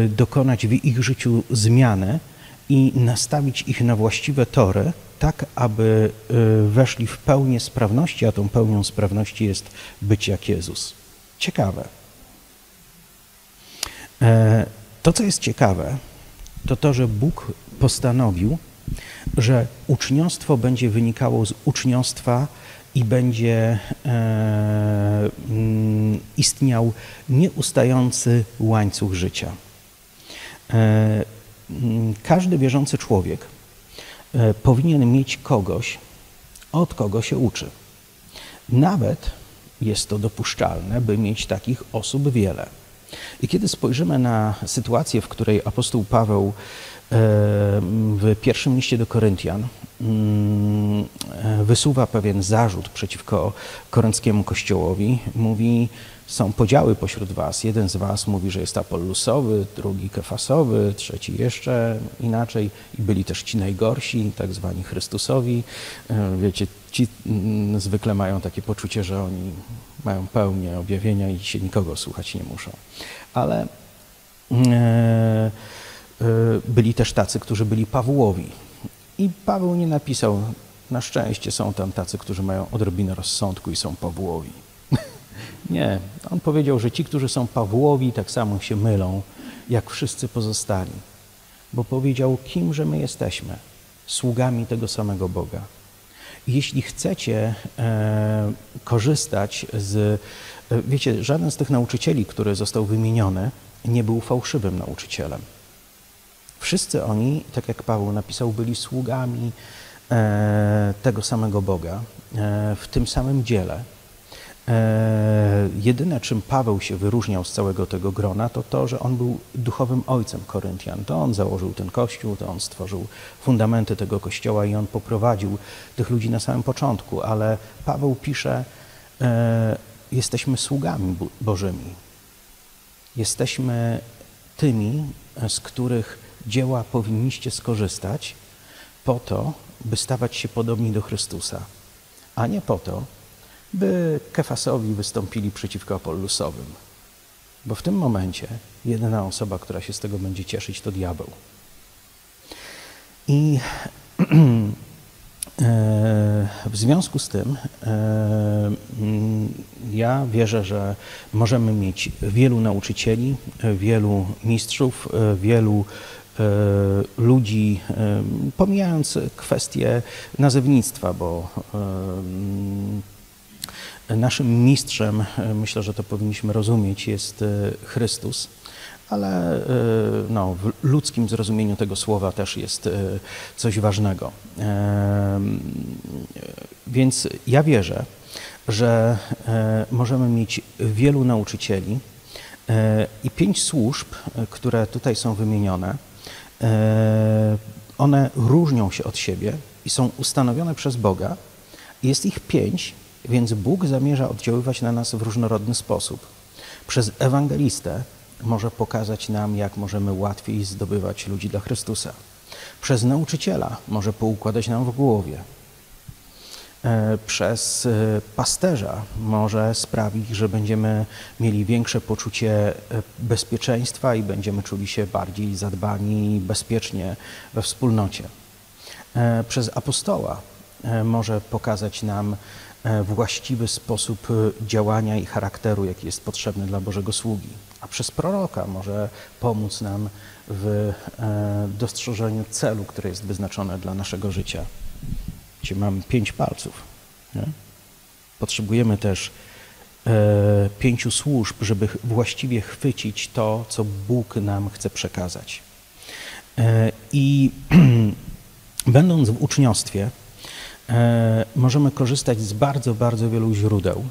dokonać w ich życiu zmiany, i nastawić ich na właściwe tory, tak aby y, weszli w pełnię sprawności, a tą pełnią sprawności jest być jak Jezus. Ciekawe. E, to, co jest ciekawe, to to, że Bóg postanowił, że uczniostwo będzie wynikało z uczniostwa i będzie e, mm, istniał nieustający łańcuch życia. Mm, każdy wierzący człowiek e, powinien mieć kogoś, od kogo się uczy. Nawet jest to dopuszczalne, by mieć takich osób wiele. I kiedy spojrzymy na sytuację, w której apostoł Paweł w pierwszym liście do Koryntian mm, e, wysuwa pewien zarzut przeciwko korynckiemu kościołowi. Mówi, są podziały pośród was. Jeden z was mówi, że jest apollusowy, drugi kefasowy, trzeci jeszcze inaczej. I byli też ci najgorsi, tak zwani Chrystusowi. E, wiecie, ci mm, zwykle mają takie poczucie, że oni mają pełnię objawienia i się nikogo słuchać nie muszą. Ale E, byli też tacy, którzy byli Pawłowi. I Paweł nie napisał, na szczęście są tam tacy, którzy mają odrobinę rozsądku i są Pawłowi. nie, on powiedział, że ci, którzy są Pawłowi, tak samo się mylą, jak wszyscy pozostali. Bo powiedział, kimże my jesteśmy? Sługami tego samego Boga. Jeśli chcecie e, korzystać z. E, wiecie, żaden z tych nauczycieli, który został wymieniony, nie był fałszywym nauczycielem. Wszyscy oni, tak jak Paweł napisał, byli sługami e, tego samego Boga e, w tym samym dziele. E, jedyne, czym Paweł się wyróżniał z całego tego grona, to to, że on był duchowym ojcem Koryntian. To on założył ten kościół, to on stworzył fundamenty tego kościoła i on poprowadził tych ludzi na samym początku. Ale Paweł pisze, jesteśmy sługami Bożymi. Jesteśmy tymi, z których dzieła powinniście skorzystać po to, by stawać się podobni do Chrystusa, a nie po to, by Kefasowi wystąpili przeciwko Apollusowym. Bo w tym momencie jedyna osoba, która się z tego będzie cieszyć, to diabeł. I e, w związku z tym e, mm, ja wierzę, że możemy mieć wielu nauczycieli, wielu mistrzów, e, wielu ludzi, e, pomijając kwestię nazewnictwa, bo e, naszym mistrzem, myślę, że to powinniśmy rozumieć, jest Chrystus, ale no, w ludzkim zrozumieniu tego słowa też jest coś ważnego. Więc ja wierzę, że możemy mieć wielu nauczycieli i pięć służb, które tutaj są wymienione, E, one różnią się od siebie i są ustanowione przez Boga. Jest ich pięć, więc Bóg zamierza oddziaływać na nas w różnorodny sposób. Przez ewangelistę może pokazać nam, jak możemy łatwiej zdobywać ludzi dla Chrystusa. Przez nauczyciela może poukładać nam w głowie, E, przez e, pasterza może sprawić, że będziemy mieli większe poczucie e, bezpieczeństwa i będziemy czuli się bardziej zadbani i bezpiecznie we wspólnocie. Przez apostoła może pokazać nam właściwy sposób działania i charakteru, jaki jest potrzebny dla Bożego sługi. A przez proroka może pomóc nam w dostrzeżeniu celu, który jest wyznaczony dla naszego życia gdzie mamy pięć palców. Nie? Potrzebujemy też e, pięciu służb, żeby właściwie chwycić to, co Bóg nam chce przekazać. E, I będąc w uczniostwie, e, możemy korzystać z bardzo, bardzo wielu źródeł,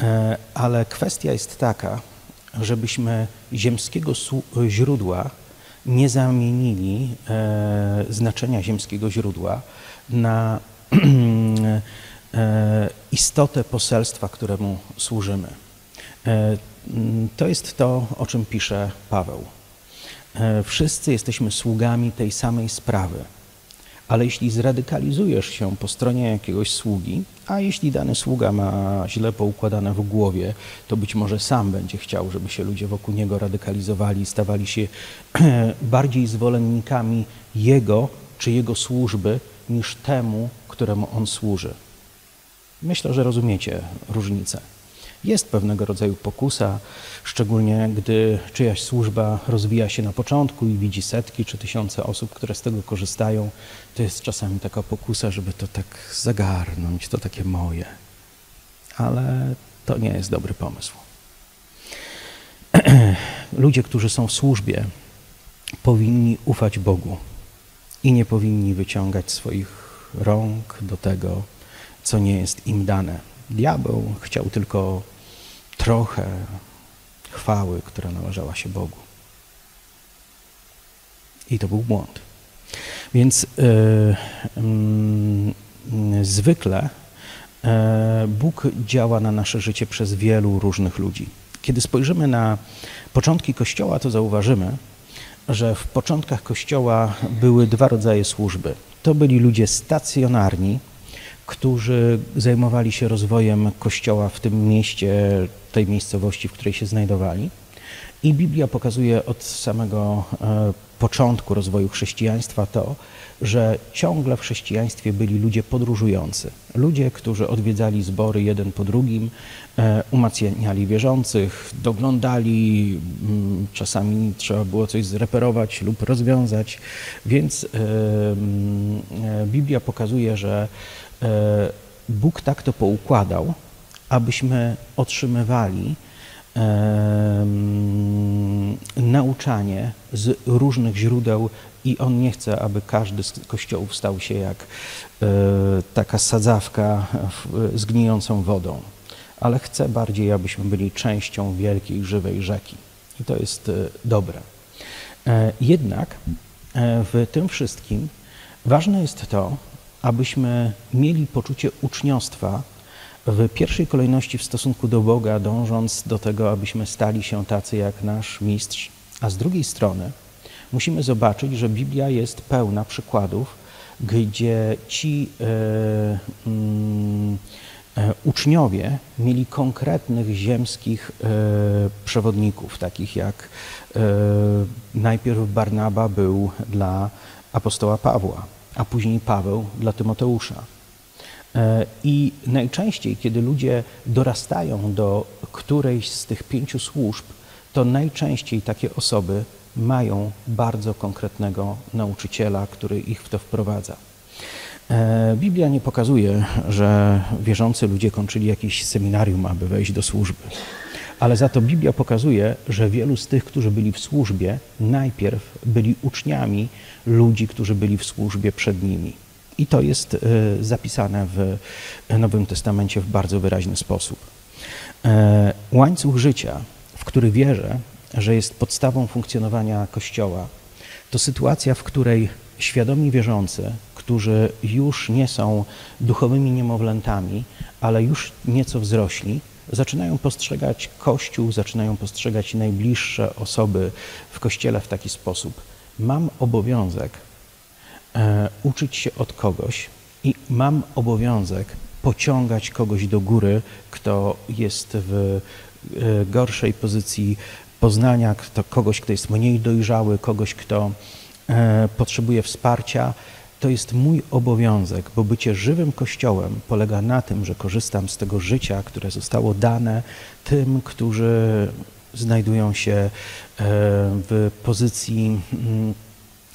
e, ale kwestia jest taka, żebyśmy ziemskiego źródła nie zamienili e, znaczenia ziemskiego źródła na e, istotę poselstwa, któremu służymy. E, to jest to, o czym pisze Paweł. E, wszyscy jesteśmy sługami tej samej sprawy. Ale jeśli zradykalizujesz się po stronie jakiegoś sługi, a jeśli dany sługa ma źle poukładane w głowie, to być może sam będzie chciał, żeby się ludzie wokół niego radykalizowali stawali się bardziej zwolennikami jego czy jego służby niż temu, któremu on służy. Myślę, że rozumiecie różnicę. Jest pewnego rodzaju pokusa, szczególnie gdy czyjaś służba rozwija się na początku i widzi setki czy tysiące osób, które z tego korzystają. To jest czasami taka pokusa, żeby to tak zagarnąć, to takie moje. Ale to nie jest dobry pomysł. Ludzie, którzy są w służbie, powinni ufać Bogu i nie powinni wyciągać swoich rąk do tego, co nie jest im dane. Diabeł chciał tylko trochę chwały, która należała się Bogu. I to był błąd. Więc yy, yy, zwykle yy, Bóg działa na nasze życie przez wielu różnych ludzi. Kiedy spojrzymy na początki Kościoła, to zauważymy, że w początkach Kościoła były dwa rodzaje służby. To byli ludzie stacjonarni, którzy zajmowali się rozwojem Kościoła w tym mieście, tej miejscowości, w której się znajdowali. I Biblia pokazuje od samego e, początku rozwoju chrześcijaństwa to, że ciągle w chrześcijaństwie byli ludzie podróżujący. Ludzie, którzy odwiedzali zbory jeden po drugim, e, umacniali wierzących, doglądali, mm, czasami trzeba było coś zreperować lub rozwiązać. Więc e, mm, Biblia pokazuje, że Bóg tak to poukładał, abyśmy otrzymywali nauczanie z różnych źródeł i on nie chce, aby każdy z kościołów stał się jak e, taka sadzawka z gnijącą wodą, ale chce bardziej, abyśmy byli częścią wielkiej, żywej rzeki. I to jest e, dobre. E, jednak w tym wszystkim ważne jest to, abyśmy mieli poczucie uczniostwa, w pierwszej kolejności w stosunku do Boga, dążąc do tego, abyśmy stali się tacy jak nasz mistrz, a z drugiej strony musimy zobaczyć, że Biblia jest pełna przykładów, gdzie ci e, mm, e, uczniowie mieli konkretnych ziemskich e, przewodników, takich jak najpierw Barnaba był dla apostoła Pawła, a później Paweł dla Tymoteusza. I najczęściej, kiedy ludzie dorastają do którejś z tych pięciu służb, to najczęściej takie osoby mają bardzo konkretnego nauczyciela, który ich w to wprowadza. E, Biblia nie pokazuje, że wierzący ludzie kończyli jakieś seminarium, aby wejść do służby. Ale za to Biblia pokazuje, że wielu z tych, którzy byli w służbie, najpierw byli uczniami ludzi, którzy byli w służbie przed nimi. I to jest e, zapisane w Nowym Testamencie w bardzo wyraźny sposób. E, łańcuch życia, w który wierzę, że jest podstawą funkcjonowania Kościoła, to sytuacja, w której świadomi wierzący, którzy już nie są duchowymi niemowlętami, ale już nieco wzrośli, zaczynają postrzegać Kościół, zaczynają postrzegać najbliższe osoby w Kościele w taki sposób. Mam obowiązek e, uczyć się od kogoś i mam obowiązek pociągać kogoś do góry, kto jest w e, gorszej pozycji poznania, kto, kogoś, kto jest mniej dojrzały, kogoś, kto e, potrzebuje wsparcia. To jest mój obowiązek, bo bycie żywym Kościołem polega na tym, że korzystam z tego życia, które zostało dane tym, którzy znajdują się e, w pozycji mm,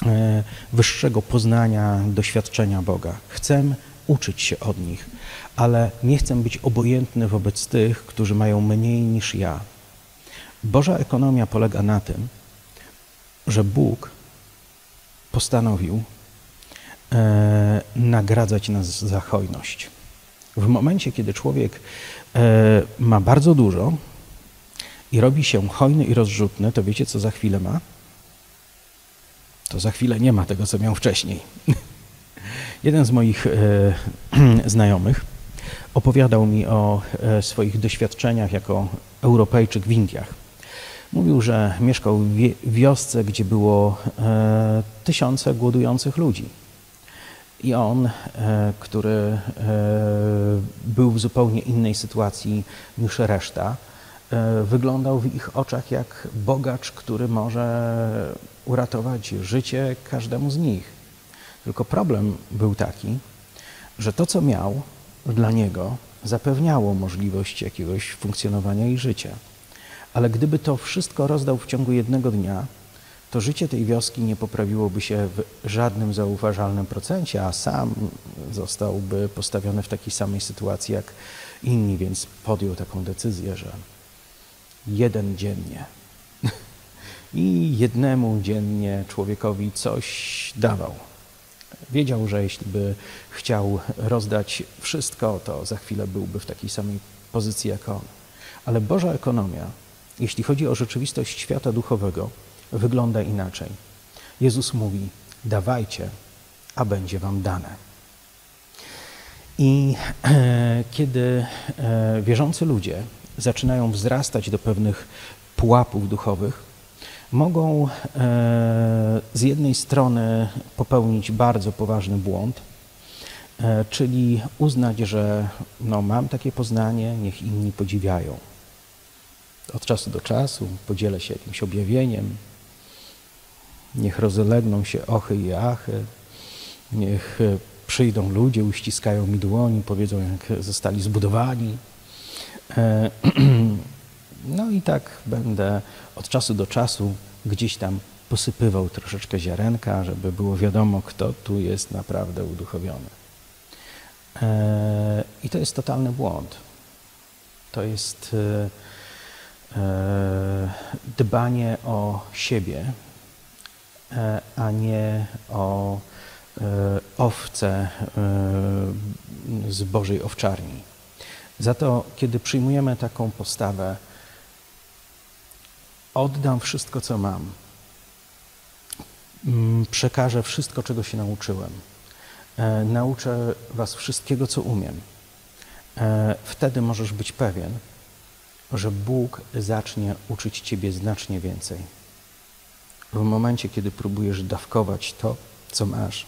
E, wyższego poznania, doświadczenia Boga. Chcę uczyć się od nich, ale nie chcę być obojętny wobec tych, którzy mają mniej niż ja. Boża ekonomia polega na tym, że Bóg postanowił e, nagradzać nas za hojność. W momencie, kiedy człowiek e, ma bardzo dużo i robi się hojny i rozrzutny, to wiecie, co za chwilę ma? to za chwilę nie ma tego, co miał wcześniej. Jeden z moich e, znajomych opowiadał mi o e, swoich doświadczeniach jako Europejczyk w Indiach. Mówił, że mieszkał w wiosce, gdzie było e, tysiące głodujących ludzi. I on, e, który e, był w zupełnie innej sytuacji niż reszta, e, wyglądał w ich oczach jak bogacz, który może uratować życie każdemu z nich. Tylko problem był taki, że to, co miał, dla niego zapewniało możliwość jakiegoś funkcjonowania i życia. Ale gdyby to wszystko rozdał w ciągu jednego dnia, to życie tej wioski nie poprawiłoby się w żadnym zauważalnym procencie, a sam zostałby postawiony w takiej samej sytuacji jak inni, więc podjął taką decyzję, że jeden dziennie i jednemu dziennie człowiekowi coś dawał. Wiedział, że jeśli by chciał rozdać wszystko, to za chwilę byłby w takiej samej pozycji jak on. Ale Boża ekonomia, jeśli chodzi o rzeczywistość świata duchowego, wygląda inaczej. Jezus mówi: dawajcie, a będzie wam dane. I e, kiedy e, wierzący ludzie zaczynają wzrastać do pewnych pułapów duchowych, mogą e, z jednej strony popełnić bardzo poważny błąd, e, czyli uznać, że no, mam takie poznanie, niech inni podziwiają. Od czasu do czasu podzielę się jakimś objawieniem, niech rozlegną się ochy i achy, niech przyjdą ludzie, uściskają mi dłoni, powiedzą, jak zostali zbudowani. E, no i tak będę od czasu do czasu gdzieś tam posypywał troszeczkę ziarenka, żeby było wiadomo, kto tu jest naprawdę uduchowiony. E, I to jest totalny błąd. To jest e, dbanie o siebie, a nie o owce z Bożej owczarni. Za to, kiedy przyjmujemy taką postawę, oddam wszystko, co mam, mm, przekażę wszystko, czego się nauczyłem, e, nauczę Was wszystkiego, co umiem, e, wtedy możesz być pewien, że Bóg zacznie uczyć Ciebie znacznie więcej. W momencie, kiedy próbujesz dawkować to, co masz,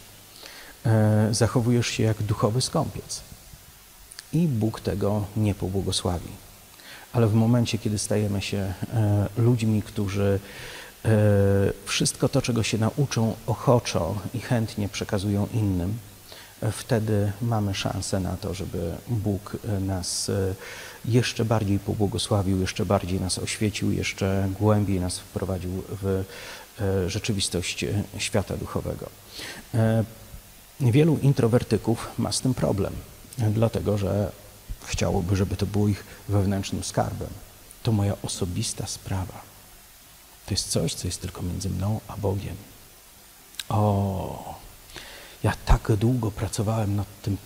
e, zachowujesz się jak duchowy skąpiec i Bóg tego nie pobłogosławi. Ale w momencie, kiedy stajemy się e, ludźmi, którzy e, wszystko to, czego się nauczą, ochoczo i chętnie przekazują innym, wtedy mamy szansę na to, żeby Bóg nas jeszcze bardziej pobłogosławił, jeszcze bardziej nas oświecił, jeszcze głębiej nas wprowadził w rzeczywistość świata duchowego. Wielu introwertyków ma z tym problem dlatego że chciałoby, żeby to było ich wewnętrznym skarbem. To moja osobista sprawa. To jest coś, co jest tylko między mną a Bogiem. O, ja tak długo pracowałem nad tym,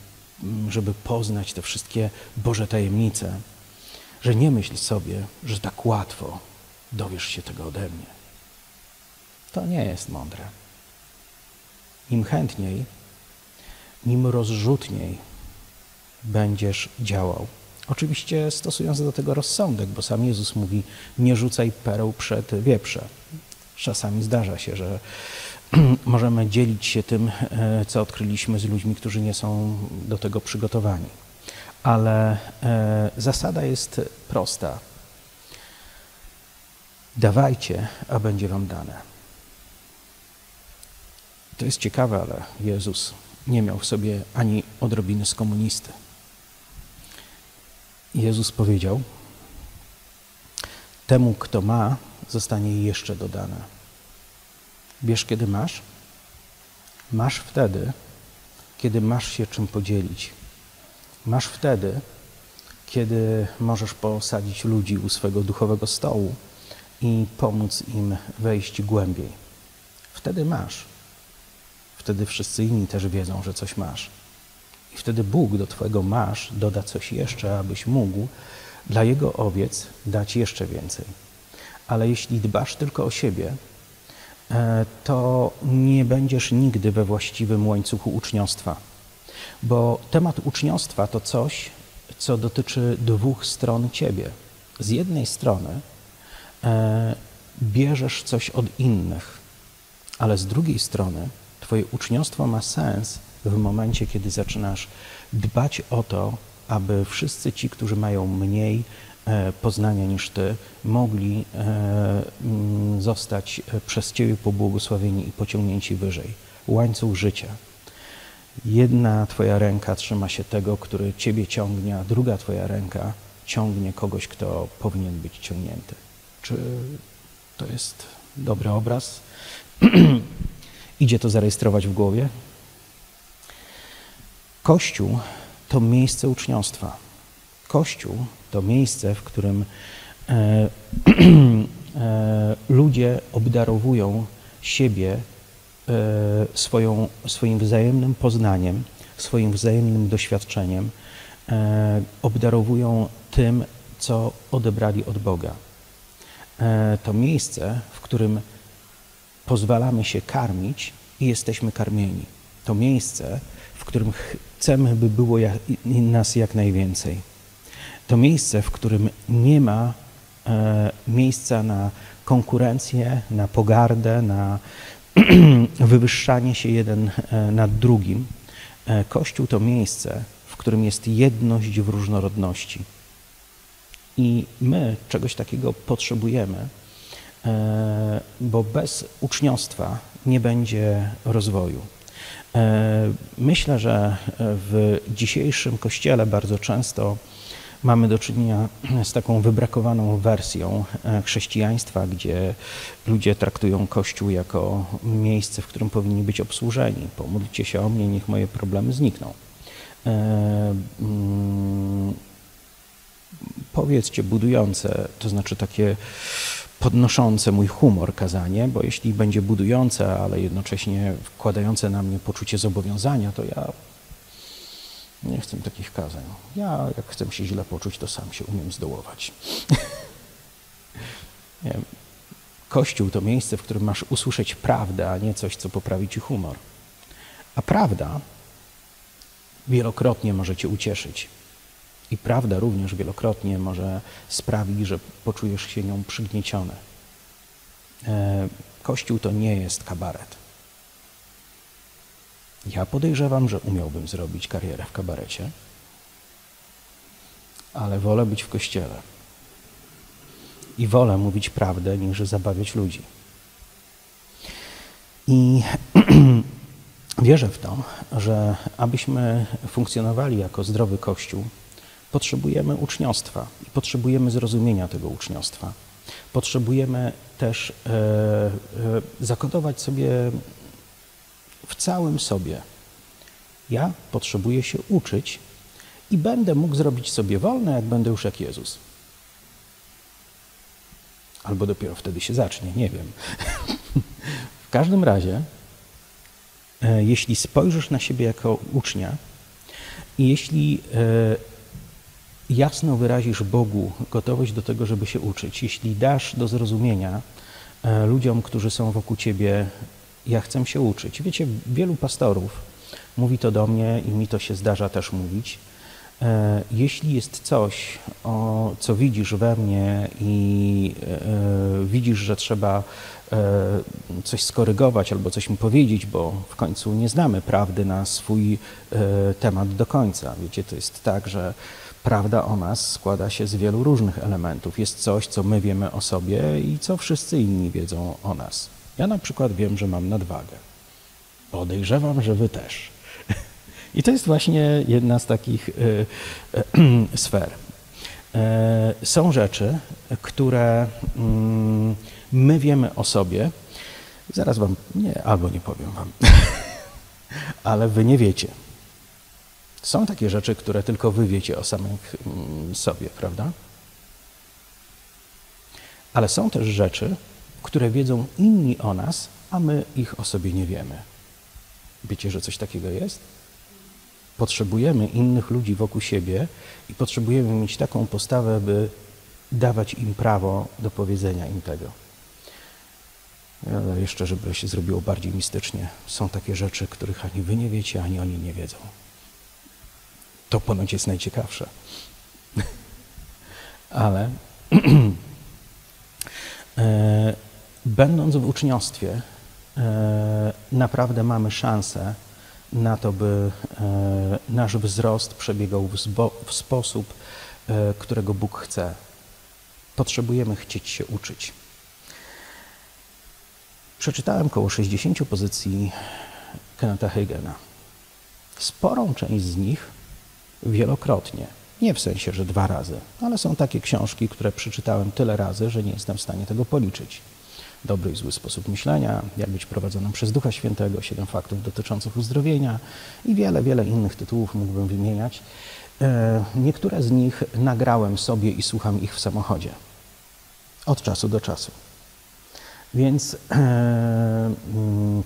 żeby poznać te wszystkie Boże tajemnice, że nie myśl sobie, że tak łatwo dowiesz się tego ode mnie. To nie jest mądre. Im chętniej, im rozrzutniej będziesz działał. Oczywiście stosując do tego rozsądek, bo sam Jezus mówi: Nie rzucaj pereł przed wieprze. Czasami zdarza się, że możemy dzielić się tym, e, co odkryliśmy z ludźmi, którzy nie są do tego przygotowani. Ale e, zasada jest prosta. Dawajcie, a będzie wam dane. To jest ciekawe, ale Jezus nie miał w sobie ani odrobiny z komunisty. Jezus powiedział: Temu, kto ma, zostanie jeszcze dodane. Wiesz, kiedy masz? Masz wtedy, kiedy masz się czym podzielić. Masz wtedy, kiedy możesz posadzić ludzi u swego duchowego stołu i pomóc im wejść głębiej. Wtedy masz. Wtedy wszyscy inni też wiedzą, że coś masz. I wtedy Bóg do Twojego masz doda coś jeszcze, abyś mógł dla Jego owiec dać jeszcze więcej. Ale jeśli dbasz tylko o siebie, to nie będziesz nigdy we właściwym łańcuchu uczniostwa. Bo temat uczniostwa to coś, co dotyczy dwóch stron Ciebie. Z jednej strony e, bierzesz coś od innych, ale z drugiej strony Twoje uczniostwo ma sens, w momencie, kiedy zaczynasz dbać o to, aby wszyscy ci, którzy mają mniej e, poznania niż Ty, mogli e, mm, zostać e, przez Ciebie pobłogosławieni i pociągnięci wyżej. Łańcuch życia. Jedna Twoja ręka trzyma się tego, który Ciebie ciągnie, a druga Twoja ręka ciągnie kogoś, kto powinien być ciągnięty. Czy to jest dobry obraz? Idzie to zarejestrować w głowie? Kościół to miejsce uczniostwa. Kościół to miejsce, w którym e, e, ludzie obdarowują siebie swoją, swoim wzajemnym poznaniem, swoim wzajemnym doświadczeniem obdarowują tym, co odebrali od Boga. To miejsce, w którym pozwalamy się karmić i jesteśmy karmieni. To miejsce, w którym chcemy, by było nas jak najwięcej. To miejsce, w którym nie ma e, miejsca na konkurencję, na pogardę, na wywyższanie się jeden e, nad drugim. E, Kościół to miejsce, w którym jest jedność w różnorodności. I my czegoś takiego potrzebujemy, bo bez uczniostwa nie będzie rozwoju. Myślę, że w dzisiejszym kościele bardzo często mamy do czynienia z taką wybrakowaną wersją e, chrześcijaństwa, gdzie ludzie traktują Kościół jako miejsce, w którym powinni być obsłużeni. Pomódlcie się o mnie, niech moje problemy znikną. E, mm, powiedzcie budujące, to znaczy takie podnoszące mój humor kazanie, bo jeśli będzie budujące, ale jednocześnie wkładające na mnie poczucie zobowiązania, to ja nie chcę takich kazań. Ja, jak chcę się źle poczuć, to sam się umiem zdołować. nie Kościół to miejsce, w którym masz usłyszeć prawdę, a nie coś, co poprawi ci humor. A prawda wielokrotnie może cię ucieszyć. I prawda również wielokrotnie może sprawić, że poczujesz się nią przygnieciony. E, Kościół to nie jest kabaret. Ja podejrzewam, że umiałbym zrobić karierę w kabarecie, ale wolę być w kościele. I wolę mówić prawdę, niż zabawiać ludzi. I wierzę w to, że abyśmy funkcjonowali jako zdrowy Kościół, potrzebujemy uczniostwa i potrzebujemy zrozumienia tego uczniostwa. Potrzebujemy też e, e, zakodować sobie w całym sobie. Ja potrzebuję się uczyć i będę mógł zrobić sobie wolne, jak będę już jak Jezus. Albo dopiero wtedy się zacznie, nie wiem. w każdym razie, e, jeśli spojrzysz na siebie jako ucznia i jeśli e, jasno wyrazisz Bogu gotowość do tego, żeby się uczyć, jeśli dasz do zrozumienia e, ludziom, którzy są wokół ciebie, ja chcę się uczyć. Wiecie, wielu pastorów mówi to do mnie i mi to się zdarza też mówić. E, jeśli jest coś, o, co widzisz we mnie i e, widzisz, że trzeba e, coś skorygować albo coś mi powiedzieć, bo w końcu nie znamy prawdy na swój temat do końca. Wiecie, to jest tak, że prawda o nas składa się z wielu różnych elementów. Jest coś, co my wiemy o sobie i co wszyscy inni wiedzą o nas. Ja na przykład wiem, że mam nadwagę. Podejrzewam, że wy też. I to jest właśnie jedna z takich y, y, sfer. Y, są rzeczy, które mm, my wiemy o sobie. Zaraz wam, nie, albo nie powiem wam, ale wy nie wiecie. Są takie rzeczy, które tylko wy wiecie o samych mm, sobie, prawda? Ale są też rzeczy, które wiedzą inni o nas, a my ich o sobie nie wiemy. Wiecie, że coś takiego jest? Potrzebujemy innych ludzi wokół siebie i potrzebujemy mieć taką postawę, by dawać im prawo do powiedzenia im tego. Ale jeszcze, żeby się zrobiło bardziej mistycznie, są takie rzeczy, których ani wy nie wiecie, ani oni nie wiedzą. To ponoć jest najciekawsze. Ale e, będąc w uczniostwie, e, naprawdę mamy szansę na to, by e, nasz wzrost przebiegał w sposób, e, którego Bóg chce. Potrzebujemy chcieć się uczyć. Przeczytałem około 60 pozycji Kenneta Hagena. Sporą część z nich wielokrotnie. Nie w sensie, że dwa razy, ale są takie książki, które przeczytałem tyle razy, że nie jestem w stanie tego policzyć dobry i zły sposób myślenia, jak być prowadzonym przez Ducha Świętego, siedem faktów dotyczących uzdrowienia i wiele, wiele innych tytułów mógłbym wymieniać. E, niektóre z nich nagrałem sobie i słucham ich w samochodzie od czasu do czasu. Więc e, mm,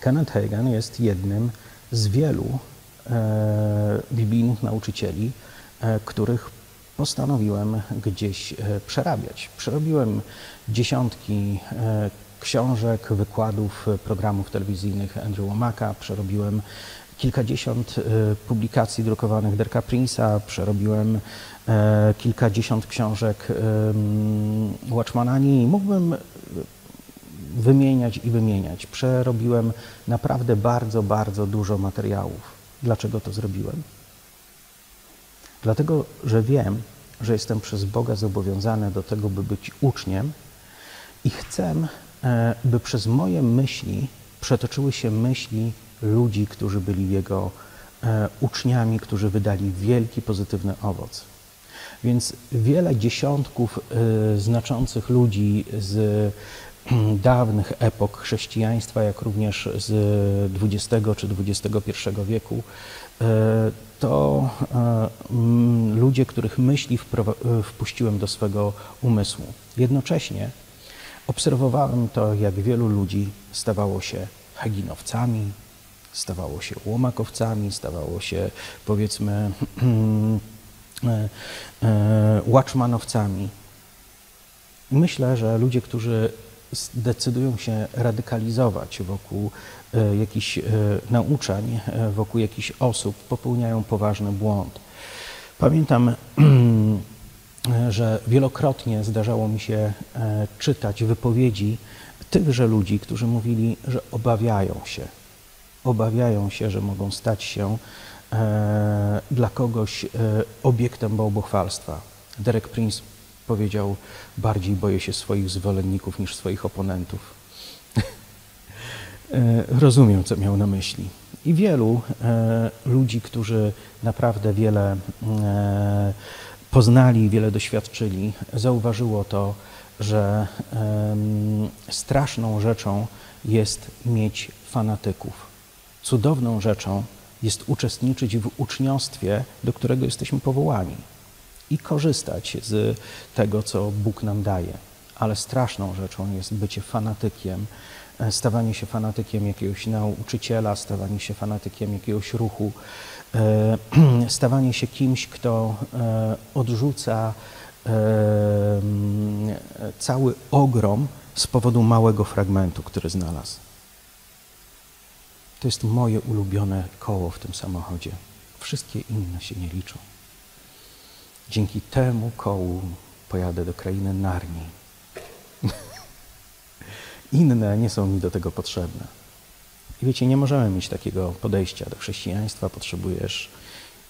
Kenneth Hagan jest jednym z wielu e, biblijnych nauczycieli, których postanowiłem gdzieś e, przerabiać. Przerobiłem dziesiątki e, książek, wykładów, programów telewizyjnych Andrew Womaka, przerobiłem kilkadziesiąt e, publikacji drukowanych Derka Prince'a, przerobiłem kilkadziesiąt książek Watchmanani mógłbym wymieniać i wymieniać. Przerobiłem naprawdę bardzo, bardzo dużo materiałów. Dlaczego to zrobiłem? Dlatego, że wiem, że jestem przez Boga zobowiązany do tego, by być uczniem i chcę, e, by przez moje myśli przetoczyły się myśli ludzi, którzy byli Jego e, uczniami, którzy wydali wielki pozytywny owoc. Więc wiele dziesiątków e, znaczących ludzi z dawnych epok chrześcijaństwa, jak również z XX czy XXI wieku, to e, ludzie, których myśli wpuściłem do swego umysłu. Jednocześnie obserwowałem to, jak wielu ludzi stawało się haginowcami, stawało się łomakowcami, stawało się powiedzmy e, watchmanowcami. Myślę, że ludzie, którzy decydują się radykalizować wokół e, jakichś e, nauczań, e, wokół jakichś osób, popełniają poważny błąd. Pamiętam, że wielokrotnie zdarzało mi się czytać wypowiedzi tychże ludzi, którzy mówili, że obawiają się, obawiają się, że mogą stać się dla kogoś obiektem bałbochwalstwa. Derek Prince powiedział, bardziej boję się swoich zwolenników niż swoich oponentów. E, rozumiem, co miał na myśli. I wielu e, ludzi, którzy naprawdę wiele e, poznali, wiele doświadczyli, zauważyło to, że straszną rzeczą jest mieć fanatyków. Cudowną rzeczą jest uczestniczyć w uczniostwie, do którego jesteśmy powołani i korzystać z tego, co Bóg nam daje. Ale straszną rzeczą jest bycie fanatykiem, e, stawanie się fanatykiem jakiegoś nauczyciela, stawanie się fanatykiem jakiegoś ruchu, e, stawanie się kimś, kto e, odrzuca cały ogrom z powodu małego fragmentu, który znalazł. To jest moje ulubione koło w tym samochodzie. Wszystkie inne się nie liczą. Dzięki temu kołu pojadę do krainy Narni. Inne nie są mi do tego potrzebne. I wiecie, nie możemy mieć takiego podejścia do chrześcijaństwa. Potrzebujesz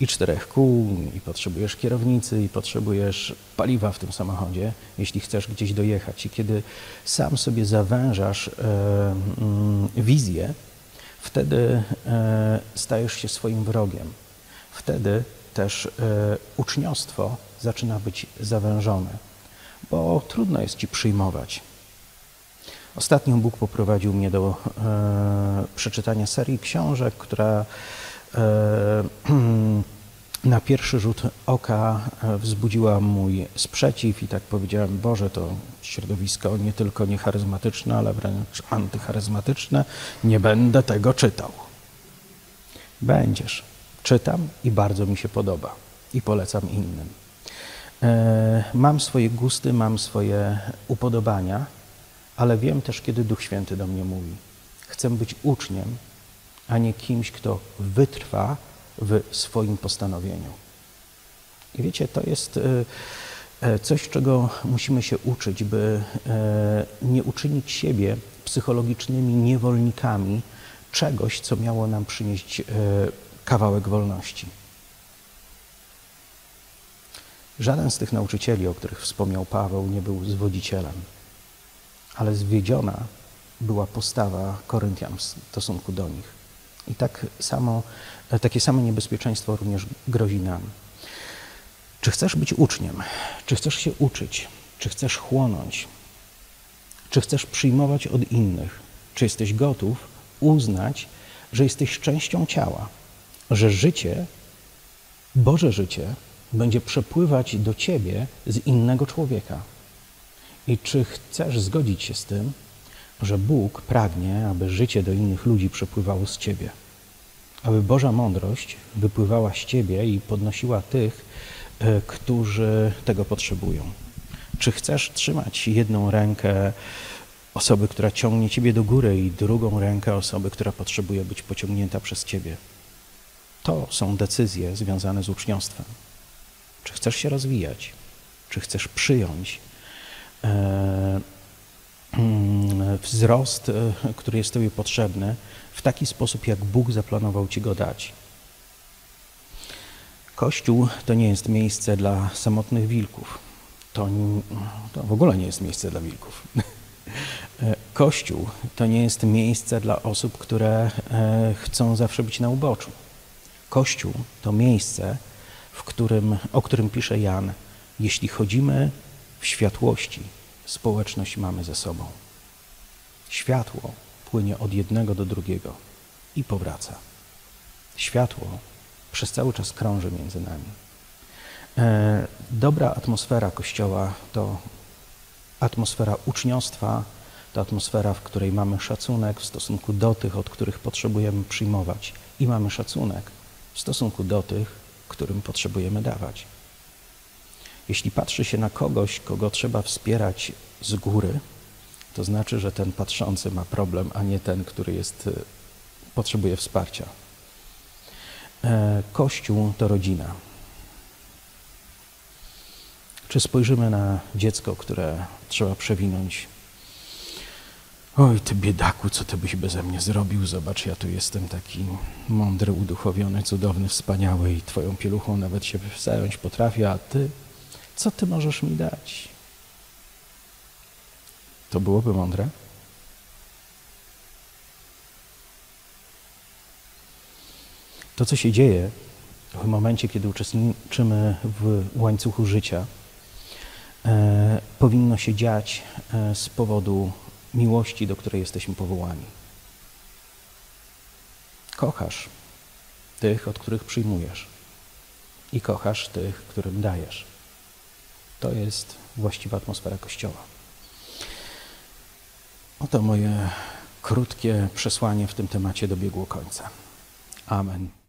i czterech kół, i potrzebujesz kierownicy, i potrzebujesz paliwa w tym samochodzie, jeśli chcesz gdzieś dojechać. I kiedy sam sobie zawężasz e, mm, wizję, wtedy e, stajesz się swoim wrogiem. Wtedy też e, uczniostwo zaczyna być zawężone, bo trudno jest ci przyjmować. Ostatnio Bóg poprowadził mnie do e, przeczytania serii książek, która e, na pierwszy rzut oka wzbudziła mój sprzeciw i tak powiedziałem, Boże, to środowisko nie tylko niecharyzmatyczne, ale wręcz antycharyzmatyczne, nie będę tego czytał. Będziesz czytam i bardzo mi się podoba i polecam innym. E, mam swoje gusty, mam swoje upodobania, ale wiem też, kiedy Duch Święty do mnie mówi. Chcę być uczniem, a nie kimś, kto wytrwa w swoim postanowieniu. I wiecie, to jest e, e, coś, czego musimy się uczyć, by nie uczynić siebie psychologicznymi niewolnikami czegoś, co miało nam przynieść kawałek wolności. Żaden z tych nauczycieli, o których wspomniał Paweł, nie był zwodzicielem, ale zwiedziona była postawa Koryntian w stosunku do nich. I tak samo, takie samo niebezpieczeństwo również grozi nam. Czy chcesz być uczniem? Czy chcesz się uczyć? Czy chcesz chłonąć? Czy chcesz przyjmować od innych? Czy jesteś gotów uznać, że jesteś częścią ciała? Że życie, Boże życie, będzie przepływać do ciebie z innego człowieka. I czy chcesz zgodzić się z tym, że Bóg pragnie, aby życie do innych ludzi przepływało z ciebie. Aby Boża mądrość wypływała z ciebie i podnosiła tych, e, którzy tego potrzebują. Czy chcesz trzymać jedną rękę osoby, która ciągnie ciebie do góry, i drugą rękę osoby, która potrzebuje być pociągnięta przez ciebie? To są decyzje związane z uczniostwem. Czy chcesz się rozwijać? Czy chcesz przyjąć e, mm, wzrost, e, który jest Tobie potrzebny, w taki sposób, jak Bóg zaplanował Ci go dać? Kościół to nie jest miejsce dla samotnych wilków. To, to w ogóle nie jest miejsce dla wilków. E, Kościół to nie jest miejsce dla osób, które chcą zawsze być na uboczu. Kościół to miejsce, w którym, o którym pisze Jan, jeśli chodzimy w światłości, społeczność mamy ze sobą. Światło płynie od jednego do drugiego i powraca. Światło przez cały czas krąży między nami. E, dobra atmosfera Kościoła to atmosfera uczniostwa, to atmosfera, w której mamy szacunek w stosunku do tych, od których potrzebujemy przyjmować, i mamy szacunek w stosunku do tych, którym potrzebujemy dawać. Jeśli patrzy się na kogoś, kogo trzeba wspierać z góry, to znaczy, że ten patrzący ma problem, a nie ten, który jest, e, potrzebuje wsparcia. E, Kościół to rodzina. Czy spojrzymy na dziecko, które trzeba przewinąć? Oj, ty biedaku, co ty byś beze mnie zrobił? Zobacz, ja tu jestem taki mądry, uduchowiony, cudowny, wspaniały i twoją pieluchą nawet się zająć potrafię, a ty, co ty możesz mi dać? To byłoby mądre? To, co się dzieje w momencie, kiedy uczestniczymy w łańcuchu życia, e, powinno się dziać e, z powodu miłości, do której jesteśmy powołani. Kochasz tych, od których przyjmujesz, i kochasz tych, którym dajesz. To jest właściwa atmosfera Kościoła. Oto moje krótkie przesłanie w tym temacie dobiegło końca. Amen.